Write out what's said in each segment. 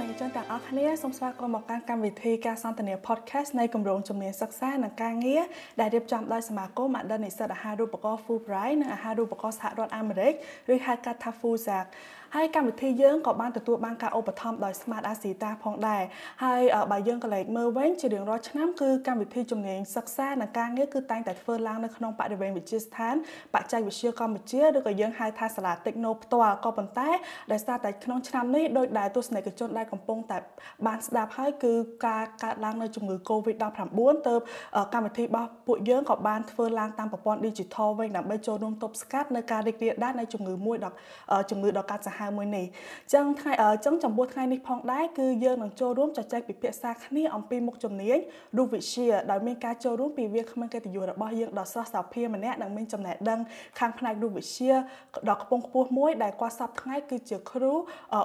និកជនទាំងអស់គ្នាសូមស្វាគមន៍មកកាន់កម្មវិធីការសន្ទនា podcast នៃគម្រោងជំនាញសិក្សានិងការងារដែលរៀបចំដោយសមាគមអតីតនិស្សិតអាហារូបករណ៍ Fulbright និងអាហារូបករណ៍សហរដ្ឋអាមេរិកឬហៅកាត់ថា FUSAC ហើយកម្មវិធីយើងក៏បានទទួលបានការឧបត្ថម្ភដោយ Smart Asita ផងដែរហើយបើយើងក៏លេចមើលវិញជារៀងរាល់ឆ្នាំគឺកម្មវិធីជំនាញសិក្សានិងការងារគឺតែងតែធ្វើឡើងនៅក្នុងបរិវេណវិទ្យាស្ថានបច្ចេកវិទ្យាកម្ពុជាឬក៏យើងហៅថាសាលា Techno ផ្ទាល់ក៏ប៉ុន្តែដោយសារតែក្នុងឆ្នាំនេះដោយដែលទស្សនិកជនដែលកំពុងតែបានស្ដាប់ហើយគឺការកើតឡើងនៅជំងឺ Covid-19 ទៅកម្មវិធីរបស់ពួកយើងក៏បានធ្វើឡើងតាមប្រព័ន្ធ Digital វិញដើម្បីចូលរួមទប់ស្កាត់នៅការរីករាលដាលនៃជំងឺមួយដល់ជំងឺដល់កាត់សាហាវមួយនេះអញ្ចឹងថ្ងៃអញ្ចឹងចំពោះថ្ងៃនេះផងដែរគឺយើងនឹងចូលរួមជជែកពិភាក្សាគ្នាអំពីមុខជំនាញរូបវិទ្យាដោយមានការចូលរួមពីវាគ្មិនកិត្តិយសរបស់យើងដល់សិស្សសាភាម្នាក់និងមានចំណេះដឹងខាងផ្នែករូបវិទ្យាដ៏ខ្ពង់ខ្ពស់មួយដែលគាត់សពថ្ងៃគឺជាគ្រូ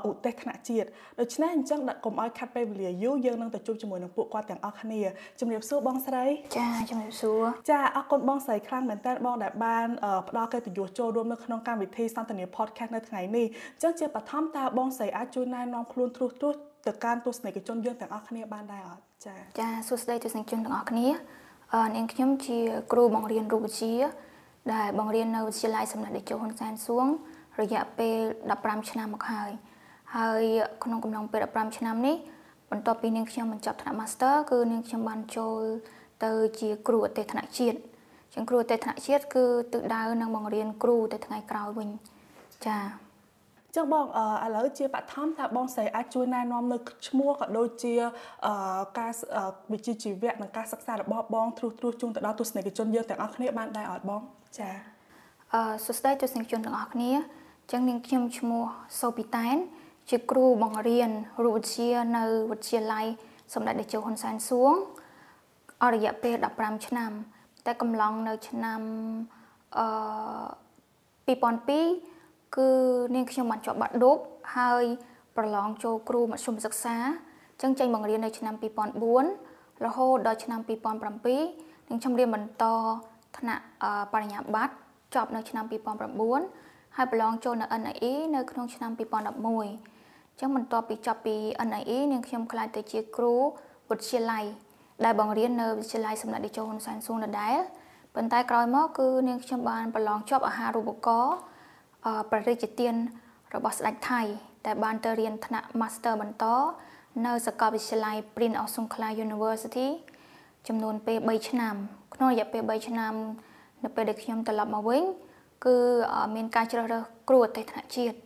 ឧទ្ទេសថ្នាក់ជាតិដូច្នេះអញ្ចឹងកុំឲ្យខាត់ពេលវេលាយូរយើងនឹងទៅជួបជាមួយនឹងពួកគាត់ទាំងអស់គ្នាជំរាបសួរបងស្រីចាជំរាបសួរចាអរគុណបងស្រីខ្លាំងមែនតើបងដែលបានផ្ដល់កិត្តិយសចូលរួមនៅក្នុងកម្មវិធីសន្ទនា podcast នៅថ្ងៃនេះអញ្ចឹងជាបឋមតើបងស្រីអាចជួយណែនាំខ្លួនត្រួសត្រាសទៅកាន់ទស្សនិកជនយើងទាំងអស់គ្នាបានដែរអត់ចាចាសួស្តីទស្សនិកជនទាំងអស់គ្នាអឺនាងខ្ញុំជាគ្រូបង្រៀនរូបវិទ្យាដែលបង្រៀននៅវិទ្យាល័យសំណាក់តេជោហ៊ុនសែនសួងរយៈពេល15ឆ្នាំមកហើយហើយក្នុងកំឡុងពេល15ឆ្នាំនេះបន្ទាប់ពីនាងខ្ញុំបញ្ចប់ថ្នាក់ Master គឺនាងខ្ញុំបានចូលទៅជាគ្រូអទេសថ្នាក់ជាតិជាងគ្រូអទេសថ្នាក់ជាតិគឺទិសដៅនឹងបង្រៀនគ្រូទៅថ្ងៃក្រោយវិញចា៎ ចឹងបងឥឡូវជាបឋមតើបងស្រីអាចជួយណែនាំនៅឈ្មោះក៏ដូចជាការវិជ្ជាជីវៈនិងការសិក្សារបស់បងទ្រុសទ្រុសជូនទៅដល់ទស្សនិកជនយើងទាំងអស់គ្នាបានដែរអត់បងចាអឺសួស្តីទស្សនិកជនទាំងអស់គ្នាចឹងនាងខ្ញុំឈ្មោះសូពីតែនជាគ្រូបង្រៀនរូបវិទ្យានៅវិទ្យាល័យសម្ដេចតេជោហ៊ុនសែនសួងអររយៈពេល15ឆ្នាំ តែកំឡុងនៅឆ្នាំអឺ2002 គឺនាងខ្ញុំបានជាប់បាក់ឌុបហើយប្រឡងចូលគ្រូមធ្យមសិក្សាចឹងចេញបង្រៀននៅឆ្នាំ2004រហូតដល់ឆ្នាំ2007នាងខ្ញុំរៀនបន្តថ្នាក់បរិញ្ញាបត្រចប់នៅឆ្នាំ2009ហើយប្រឡងចូលនៅ NIE នៅក្នុងឆ្នាំ2011ចឹងបន្ទាប់ពីចប់ពី NIE នាងខ្ញុំខ្លាចទៅជាគ្រូវិទ្យាល័យដែលបង្រៀននៅវិទ្យាល័យសំណាក់តេជោហ៊ុនសែនសួងដដែលប៉ុន្តែក្រោយមកគឺនាងខ្ញុំបានប្រឡងជាប់អាហារូបករណ៍ ប្រតិជាទានរបស់ស្ដេចថៃដែលបានទៅរៀនថ្នាក់ Master បន្តនៅសាកលវិទ្យាល័យ Prince of Songkla University ចំនួនពេល3ឆ្នាំក្នុងរយៈពេល3ឆ្នាំនៅពេលដែលខ្ញុំត្រឡប់មកវិញគឺមានការជ្រើសរើសគ្រូអតីតថ្នាក់ជាតិ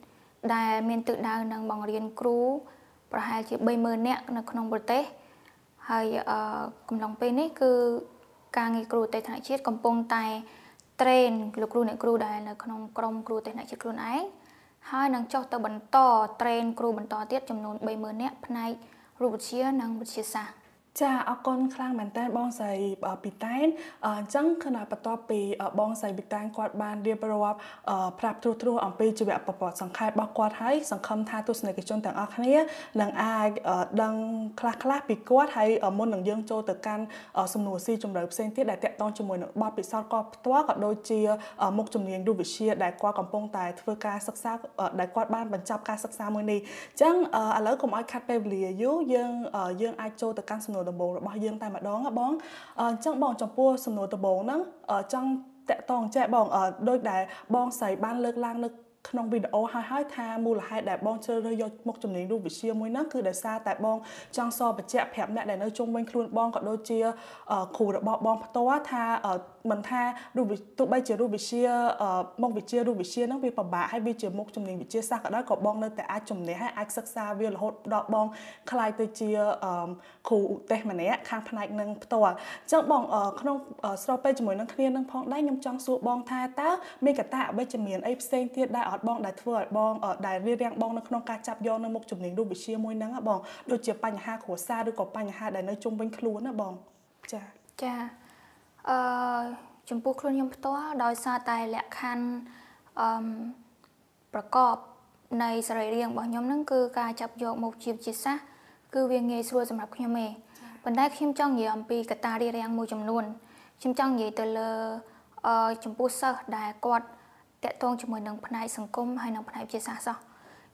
ដែលមានទិសដៅនឹងបង្រៀនគ្រូប្រហែលជា30000នាក់នៅក្នុងប្រទេសហើយអឺកំឡុងពេលនេះគឺការងារគ្រូទេសថ្នាក់ជាតិកំពុងតែ train លោកគ្រូអ្នកគ្រូដែលនៅក្នុងក្រុមគ្រូទេសថ្នាក់ជាតិខ្លួនឯងហើយនឹងចុះទៅបន្ត train គ្រូបន្តទៀតចំនួន30000នាក់ផ្នែករូបវិទ្យានិងវិទ្យាសាស្ត្រ ចាអរគុណខ្លាំងមែនតើបងស្រីពីតែនអញ្ចឹងខណៈបន្ទាប់ពីបងស្រីពីតែនគាត់បានរៀបរាប់ប្រាប់ត្រួសត្រាសអំពីជីវប្រវត្តិសង្ខេបរបស់គាត់ហើយសង្ឃឹមថាទស្សនិកជនទាំងអស់គ្នានឹងអាចដឹងខ្លះខ្លះពីគាត់ហើយមុននឹងយើងចូលទៅកាន់សំណួរស៊ីជម្រៅផ្សេងទៀតដែលតាក់ទងជាមួយនឹងបទពិសោធន៍គាត់ផ្ទាល់ក៏ដូចជាមុខជំនាញរូបវិទ្យាដែលគាត់កំពុងតែធ្វើការសិក្សាដែលគាត់បានបញ្ចប់ការសិក្សាមួយនេះអញ្ចឹងឥឡូវកុំឲ្យខាត់ពេលវេលាយូរយើងយើងអាចចូលទៅកាន់សំណួរដំបូងរបស់យើងតែម្ដងបងអញ្ចឹងបងចំពោះសំណួរដំបូងហ្នឹងចង់តកតងចែបងដូចដែលបងស្រីបានលើកឡើងនៅក្នុងវីដេអូហើយហើយថាមូលហេតុដែលបងជ្រើសរើសយកមុខជំនាញរូបវិទ្យាមួយហ្នឹងគឺដោយសារតែបងចង់សរបញ្ជាក់ប្រាប់អ្នកដែលនៅជុំវិញខ្លួនបងក៏ដូចជាគ្រូរបស់បងផ្ទាល់ថា មិនថារូបទោះបីជារូបវិទ្យាមុខវិជ្ជារូបវិទ្យាហ្នឹងវាពិបាកហើយវាជាមុខជំនាញវិទ្យាសាស្ត្រក៏ដោយក៏បងនៅតែអាចជំនះហើយអាចសិក្សាវារហូតដល់បងខ្លាយទៅជាគ្រូឧទ្ទេសម្នាក់ខាងផ្នែកនឹងផ្ទាល់អញ្ចឹងបងក្នុងស្របពេលជាមួយនឹងគ្នានឹងផងដែរខ្ញុំចង់សួរបងថាតើមានកត្តាអវិជ្ជមានអីផ្សេងទៀតដែរអត់បងដែលធ្វើឲ្យបងដែលរៀបរៀងបងនៅក្នុងការចាប់យកនៅមុខជំនាញរូបវិទ្យាមួយហ្នឹងបងដូចជាបញ្ហាគ្រួសារឬក៏បញ្ហាដែលនៅជុំវិញខ្លួនណាបងចាចា អឺចំពោះខ្លួនខ្ញុំផ្ទាល់ដោយសារតែលក្ខខណ្ឌអឺប្រកបនៃសរីរាង្គរបស់ខ្ញុំហ្នឹងគឺការចាប់យកមុខជាវិទ្យាសាស្ត្រគឺវាងាយស្រួលសម្រាប់ខ្ញុំទេប៉ុន្តែខ្ញុំចង់និយាយអំពីកត្តារារាំងមួយចំនួនខ្ញុំចង់និយាយទៅលើអឺចំពោះសិស្សដែលគាត់តាក់ទងជាមួយនឹងផ្នែកសង្គមហើយនិងផ្នែកវិទ្យាសាស្ត្រសោះ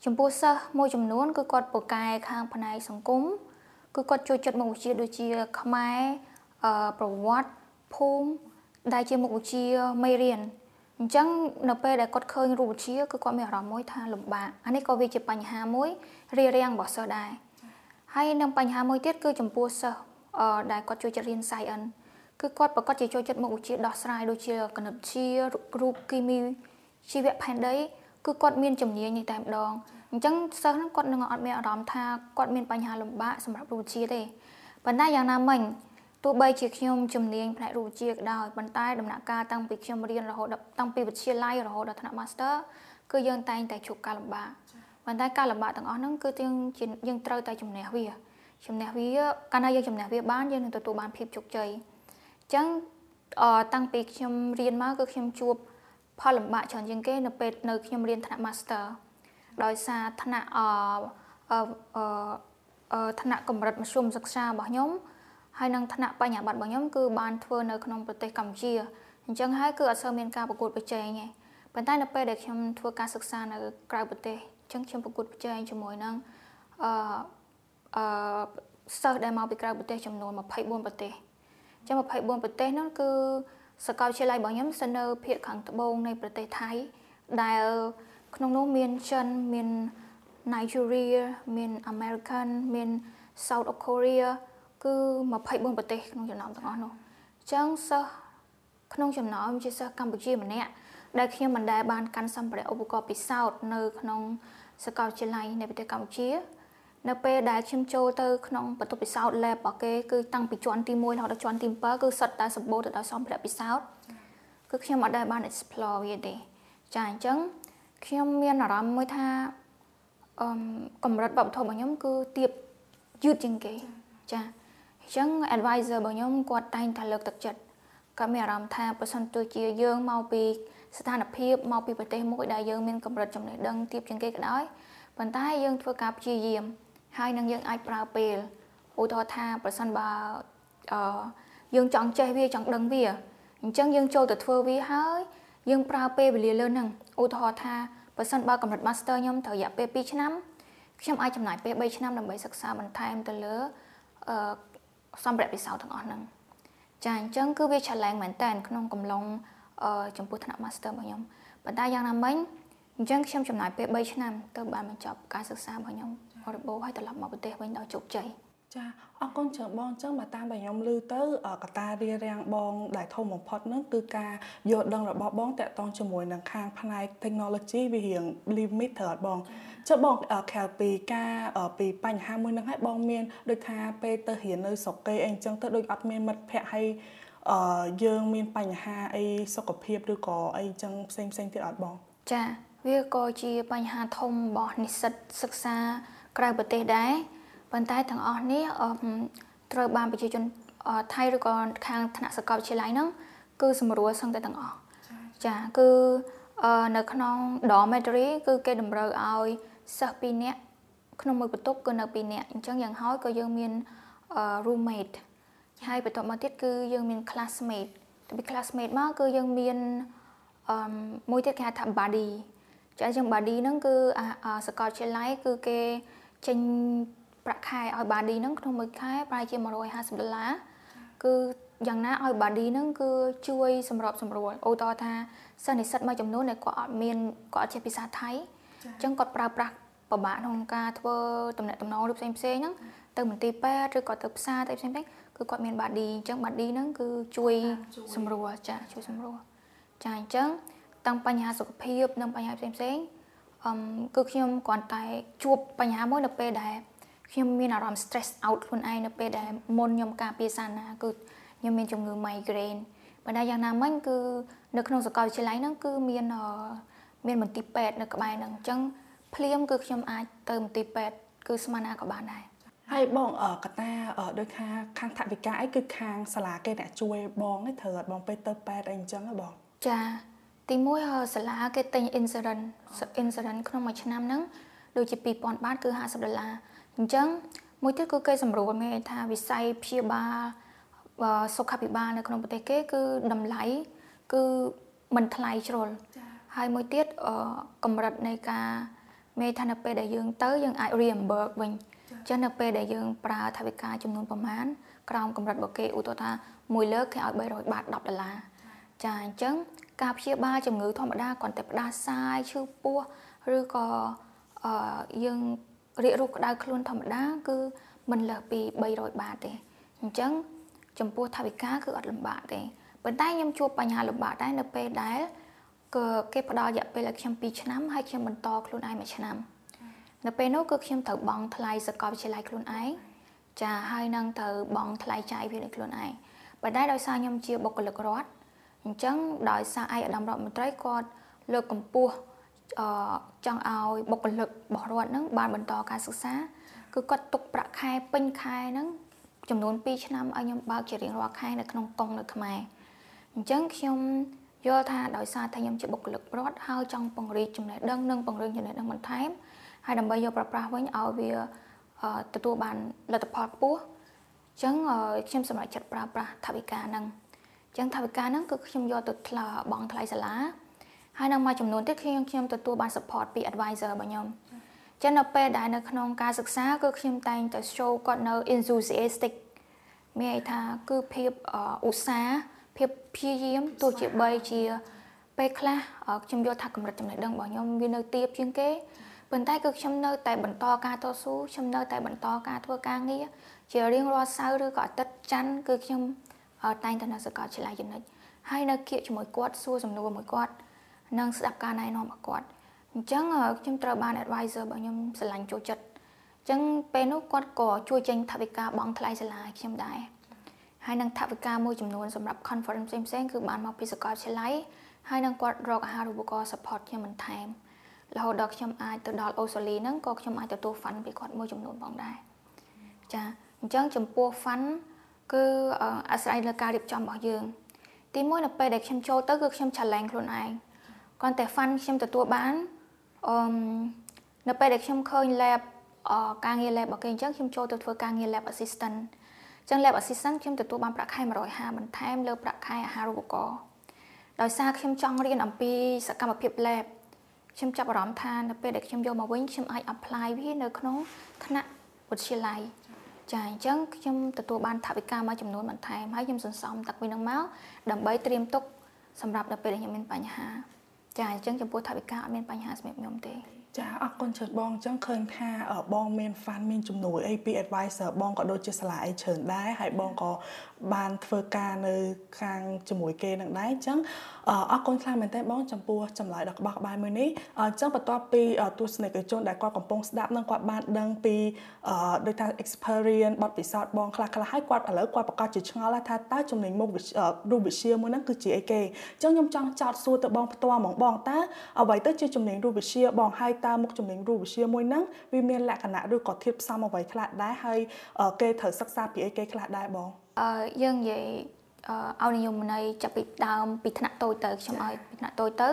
ចំពោះសិស្សមួយចំនួនគឺគាត់ពូកែខាងផ្នែកសង្គមគឺគាត់ចូលចិត្តមុខវិជ្ជាដូចជាខ្មែរអឺប្រវត្តិ ភូមិដែលជាមុខវិជ្ជាមេរៀនអញ្ចឹងនៅពេលដែលគាត់ឃើញរូបវិទ្យាគឺគាត់មានអារម្មណ៍មួយថាលំបាកអានេះក៏វាជាបញ្ហាមួយរារាំងរបស់សិស្សដែរហើយនឹងបញ្ហាមួយទៀតគឺចំពោះសិស្សអឺដែលគាត់ចូលចិត្តរៀន Science គឺគាត់ប្រកាសជាចូលចិត្តមុខវិជ្ជាដោះស្រាយដូចជាគណិតវិទ្យារូបគីមីជីវៈផែនដីគឺគាត់មានជំនាញនេះតែម្ដងអញ្ចឹងសិស្សហ្នឹងគាត់នឹងអត់មានអារម្មណ៍ថាគាត់មានបញ្ហាលំបាកសម្រាប់រូបវិទ្យាទេប៉ុន្តែយ៉ាងណាមិញ ទោះបីជាខ្ញុំជំនាញផ្នែករូបវិទ្យាក៏ដោយប៉ុន្តែដំណាក់កាលតាំងពីខ្ញុំរៀនរហូតដល់តាំងពីវិទ្យាល័យរហូតដល់ថ្នាក់ Master គឺយើងតែងតែជួបការលំបាកប៉ុន្តែការលំបាកទាំងអស់ហ្នឹងគឺយើងយើងត្រូវតែជំនះវាជំនះវាកាលណាយើងជំនះវាបានយើងនឹងទទួលបានភាពជោគជ័យអញ្ចឹងតាំងពីខ្ញុំរៀនមកគឺខ្ញុំជួបផលលំបាកច្រើនជាងគេនៅពេលនៅខ្ញុំរៀនថ្នាក់ Master ដោយសារថ្នាក់អឺថ្នាក់កម្រិតមធ្យមសិក្សារបស់ខ្ញុំ ហើយនឹងថ្នាក់បញ្ញាបត្ររបស់ខ្ញុំគឺបានធ្វើនៅក្នុងប្រទេសកម្ពុជាអញ្ចឹងហើយគឺអត់សូវមានការប្រកួតប្រជែងទេប៉ុន្តែនៅពេលដែលខ្ញុំធ្វើការសិក្សានៅក្រៅប្រទេសអញ្ចឹងខ្ញុំប្រកួតប្រជែងជាមួយនឹងអឺអឺសិស្សដែលមកពីក្រៅប្រទេសចំនួន24ប្រទេសអញ្ចឹង24ប្រទេសនោះគឺសាកលវិទ្យាល័យរបស់ខ្ញុំស្ថិតនៅភាគខាងត្បូងនៃប្រទេសថៃដែលក្នុងនោះមានចិនមាន Nigeria មាន American មាន South Korea គឺ24ប្រទេសក្នុងចំណោមទាំងអស់នោះអញ្ចឹងសិស្សក្នុងចំណោមជាសិស្សកម្ពុជាម្នាក់ដែលខ្ញុំមិនដែលបានកាន់សម្ភារៈឧបករណ៍ពិសោធន៍នៅក្នុងសាកលវិទ្យាល័យនៃប្រទេសកម្ពុជា នៅពេលដែលខ្ញុំចូលទៅក្នុងបន្ទប់ពិសោធន៍ lab របស់គេគឺតាំងពីជាន់ទី1រហូតដល់ជាន់ទី7គឺសុទ្ធតែសម្បូរទៅដោយសម្ភារៈពិសោធន៍គឺខ្ញុំអត់ដែលបាន explore វាទេចាអញ្ចឹងខ្ញុំមានអារម្មណ៍មួយថាអឺកម្រិតបបធម៌របស់ខ្ញុំគឺទៀបយឺតជាងគេចាអញ្ចឹង advisor របស់ខ្ញុំគាត់តែងតែលើកទឹកចិត្តគាត់មានអារម្មណ៍ថាបើសិនទោះជាយើងមកពីស្ថានភាពមកពីប្រទេសមួយដែលយើងមានកម្រិតចំណេះដឹងទាបជាងគេក៏ដោយប៉ុន្តែយើងធ្វើការព្យាយាម ហើយនឹងយើងអាចប្រើពេលឧទាហរណ៍ថាប្រសិនបើអឺយើងចង់ចេះវាចង់ដឹងវាអញ្ចឹងយើងចូលទៅធ្វើវាហើយយើងប្រើពេលវេលាលើនឹងឧទាហរណ៍ថាបើសិនបើកម្រិត Master ខ្ញុំត្រូវរយៈពេល2ឆ្នាំខ្ញុំអាចចំណាយពេល3ឆ្នាំដើម្បីសិក្សាបន្ថែមទៅលើអឺ សម្ភារៈពិសោធន៍ទាំងអស់ហ្នឹងចាអញ្ចឹងគឺវា challenge មែនតើក្នុងកំឡុងអឺចំពោះថ្នាក់ Master របស់ខ្ញុំប៉ុន្តែយ៉ាងណាមិញអញ្ចឹងខ្ញុំចំណាយពេល3ឆ្នាំទៅបានបញ្ចប់ការសិក្សារបស់ខ្ញុំបរិបូរហើយត្រឡប់មកប្រទេសវិញដោយជោគជ័យ ចាអរគុណច្រើនបងអញ្ចឹងបើតាមដែលខ្ញុំឮទៅកតារារាំងបងដែលធំបំផុតហ្នឹងគឺការយល់ដឹងរបស់បងតាក់ទងជាមួយនឹងខាងផ្នែក technology វារៀង limit ត្រូវអត់បងចុះបងក្រៅពីការពីបញ្ហាមួយហ្នឹងហើយបងមានដូចថាពេលទៅរៀននៅស្រុកគេអីអញ្ចឹងទៅដូចអត់មានមិត្តភ័ក្តិហើយអឺយើងមានបញ្ហាអីសុខភាពឬក៏អីចឹងផ្សេងផ្សេងទៀតអត់បងចាវាក៏ជាបញ្ហាធំរបស់និស្សិតសិក្សាក្រៅប្រទេសដែរ ប៉ុន្តែទាំងអស់នេះត្រូវបានប្រជាជនថៃឬក៏ខាងថ្នាក់សាកលវិទ្យាល័យហ្នឹងគឺសម្រួលសឹងតែទាំងអស់ចាគឺនៅក្នុង dormitory គឺគេតម្រូវឲ្យសិស្ស2នាក់ក្នុងមួយបន្ទប់គឺនៅ2នាក់អញ្ចឹងយ៉ាងហោចក៏យើងមាន roommate ហើយបន្ទាប់មកទៀតគឺយើងមាន classmate ពី classmate មកគឺយើងមានអឺមួយទៀតគេហៅថា buddy ចាអញ្ចឹង buddy ហ្នឹងគឺសាកលវិទ្យាល័យគឺគេចេញ ប្រាក់ខែឲ្យ buddy ហ្នឹងក្នុងមួយខែប្រហែលជា150ដុល្លារគឺយ៉ាងណាឲ្យ buddy ហ្នឹងគឺជួយសម្របសម្រួលឧទាហរណ៍ថាសិស្សនិស្សិតមួយចំនួនដែលគាត់អត់មានគាត់អត់ចេះភាសាថៃអញ្ចឹងគាត់ប្រើប្រាស់ពិបាកក្នុងការធ្វើតំណែងតំណងឬផ្សេងផ្សេងហ្នឹងទៅមន្ទីរពេទ្យឬក៏ទៅផ្សារទៅផ្សេងផ្សេងគឺគាត់មាន buddy អញ្ចឹង buddy ហ្នឹងគឺជួយសម្រួលចាជួយសម្រួលចាអញ្ចឹងតាំងបញ្ហាសុខភាពនិងបញ្ហាផ្សេងផ្សេងអឺគឺខ្ញុំគ្រាន់តែជួបបញ្ហាមួយនៅពេលដែល ខ្ញុំមានអារម្មណ៍ stress out ខ្លួនឯងនៅពេលដែលមុនខ្ញុំការពារសាណាគឺខ្ញុំមានជំងឺ migraine ប៉ុន្តែយ៉ាងណាមិញគឺនៅក្នុងសាកលវិទ្យាល័យហ្នឹងគឺមានមានមន្ទីរពេទ្យនៅក្បែរហ្នឹងអញ្ចឹងភ្លាមគឺខ្ញុំអាចទៅមន្ទីរពេទ្យគឺស្មានណាក៏បានដែរហើយបងកតាដូចថាខាងថវិកាអីគឺខាងសាលាគេអ្នកជួយបងឯងត្រូវអត់បងទៅទៅពេទ្យអីអញ្ចឹងហ៎បងចាទីមួយសាលាគេទិញ insurance insurance ក្នុងមួយឆ្នាំហ្នឹងដូចជា2000បាតគឺ50ដុល្លារ អញ្ចឹងមួយទៀតគឺគេសម្រួលមានថាវិស័យព្យាបាលសុខាភិបាលនៅក្នុងប្រទេសគេ គឺតម្លៃគឺមិនថ្លៃជ្រុលហើយមួយទៀតកម្រិតនៃការមានថានៅពេលដែលយើងទៅយើងអាច reimburse វិញចឹងនៅពេលដែលយើងប្រើថវិកាចំនួនប្រមាណក្រោមកម្រិតរបស់គេឧទាហរណ៍ថាមួយលើកគេឲ្យ300បាត10ដុល្លារចាអញ្ចឹងការព្យាបាលជំងឺធម្មតាគ្រាន់តែផ្ដាសាយឈឺពោះឬក៏អឺយើង រាករូសក្តៅខ្លួនធម្មតា គឺមិនលើសពី300បាតទេអញ្ចឹងចំពោះថវិកាគឺអត់លំបាកទេប៉ុន្តែខ្ញុំជួបបញ្ហាលំបាកដែរនៅពេលដែលគឺគេផ្ដល់រយៈពេលឲ្យខ្ញុំ2ឆ្នាំហើយខ្ញុំបន្តខ្លួនឯងមួយឆ្នាំនៅពេលនោះគឺខ្ញុំត្រូវបង់ថ្លៃសាកលវិទ្យាល័យខ្លួនឯងចាហើយនឹងត្រូវបង់ថ្លៃចាយវាដោយខ្លួនឯងប៉ុន្តែដោយសារខ្ញុំជាបុគ្គលិករដ្ឋអញ្ចឹងដោយសារឯកឧត្តមរដ្ឋមន្ត្រីគាត់លើកកម្ពស់ អឺចង់ឲ្យបុគ្គលិករបស់រដ្ឋហ្នឹងបានបន្តការសិក្សាគឺគាត់ទុកប្រាក់ខែពេញខែហ្នឹងចំនួន2ឆ្នាំឲ្យខ្ញុំបើកជារៀងរាល់ខែនៅក្នុងកុងនៅខ្មែរអញ្ចឹងខ្ញុំយល់ថាដោយសារតែខ្ញុំជាបុគ្គលិករដ្ឋហើយចង់ពង្រីកចំណេះដឹងនិងពង្រឹងចំណេះដឹងបន្ថែមហើយដើម្បីយកប្រប្រាស់វិញឲ្យវាទទួលបានលទ្ធផលខ្ពស់អញ្ចឹងខ្ញុំសម្រេចចិត្តប្រើប្រាស់ថវិកាហ្នឹងអញ្ចឹងថវិកាហ្នឹងគឺខ្ញុំយកទៅថ្លៃបង់ថ្លៃសាលា ហើយនឹងមួយចំនួនទៀតខ្ញុំខ្ញុំទទួលបាន support ពី advisor របស់ខ្ញុំចឹងនៅពេលដែលនៅក្នុងការសិក្សាគឺខ្ញុំតែងតែ show គាត់នៅ enthusiastic មានន័យថាគឺភាពឧស្សាហ៍ភាពព្យាយាមទោះជាបីជាពេលខ្លះខ្ញុំយល់ថាកម្រិតចំណេះដឹងរបស់ខ្ញុំវានៅទាបជាងគេប៉ុន្តែគឺខ្ញុំនៅតែបន្តការតស៊ូខ្ញុំនៅតែបន្តការធ្វើការងារជារៀងរាល់សៅរ៍ឬក៏អាទិត្យច័ន្ទគឺខ្ញុំតែងតែនៅសាកលវិទ្យាល័យចំណិចហើយនៅគៀកជាមួយគាត់សួរសំណួរមួយគាត់ និងស្ដាប់ការណែនាំរបស់គាត់អញ្ចឹងខ្ញុំត្រូវបាន advisor របស់ខ្ញុំស្រឡាញ់ចូលចិត្តអញ្ចឹងពេលនោះគាត់ក៏ជួយចេញថវិកាបង់ថ្លៃសាលាឲ្យខ្ញុំដែរហើយនឹងថវិកាមួយចំនួនសម្រាប់ conference ផ្សេងៗគឺបានមកពីសាកលវិទ្យាល័យហើយនឹងគាត់រកអាហារូបករណ៍ support ខ្ញុំបន្ថែមរហូតដល់ខ្ញុំអាចទៅដល់អូស្ត្រាលីហ្នឹងក៏ខ្ញុំអាចទទួល fund ពីគាត់មួយចំនួនផងដែរចាអញ្ចឹងចំពោះ fund គឺអាស្រ័យលើការរៀបចំរបស់យើង ទីមួយនៅពេលដែលខ្ញុំចូលទៅគឺខ្ញុំ challenge ខ្លួនឯង គ្រាន់តែ fund ខ្ញុំទទួលបានអឺនៅពេលដែលខ្ញុំឃើញ lab ការងារ lab របស់គេអញ្ចឹងខ្ញុំចូលទៅធ្វើការងារ lab assistant អញ្ចឹង lab assistant ខ្ញុំទទួលបានប្រាក់ខែ150បន្ថែមលើប្រាក់ខែអាហារូបករណ៍ដោយសារខ្ញុំចង់រៀនអំពីសកម្មភាព lab ខ្ញុំចាប់អារម្មណ៍ថានៅពេលដែលខ្ញុំយកមកវិញខ្ញុំអាច apply វានៅក្នុងថ្នាក់វិទ្យាល័យចាអញ្ចឹងខ្ញុំទទួលបានថវិកាមួយចំនួនបន្ថែមហើយខ្ញុំសន្សំទឹកពីនឹងមកដើម្បីត្រៀមទុកសម្រាប់នៅពេលដែលខ្ញុំមានបញ្ហា ចាអញ្ចឹងចំពោះថវិកាអត់មានបញ្ហាសម្រាប់ខ្ញុំទេចាអរគុណច្រើនបងអញ្ចឹងឃើញថាបងមាន fund មានជំនួយអីពី advisor បងក៏ដូចជាសាលាអីច្រើនដែរហើយបងក៏ បានធ្វើការនៅខាងជាមួយគេនឹងដែរអញ្ចឹងអរគុណខ្លាំងមែនទែនបងចំពោះចម្លើយដ៏ក្បោះក្បាយមួយនេះអញ្ចឹងបន្ទាប់ពីទស្សនិកជនដែលគាត់កំពុងស្ដាប់នឹងគាត់បានដឹងពីដូចថា experience បទពិសោធន៍បងខ្លះខ្លះហើយគាត់ឥឡូវគាត់ប្រកាសជាឆ្ងល់ថាតើចំណេញមុខរូបវិទ្យាមួយហ្នឹងគឺជាអីគេអញ្ចឹងខ្ញុំចង់ចោទសួរទៅបងផ្ទាល់ហ្មងបងតើអ្វីទៅជាចំណេញរូបវិទ្យាបងហើយតើមុខចំណេញរូបវិទ្យាមួយហ្នឹងវាមានលក្ខណៈឬក៏ធៀបផ្សំអ្វីខ្លះដែរហើយគេត្រូវសិក្សាពីអីគេខ្លះដែរបង អឺយើងនិយាយឲ្យនិយមន័យចាប់ពីដើមពីថ្នាក់តូចទៅខ្ញុំឲ្យពីថ្នាក់តូចទៅ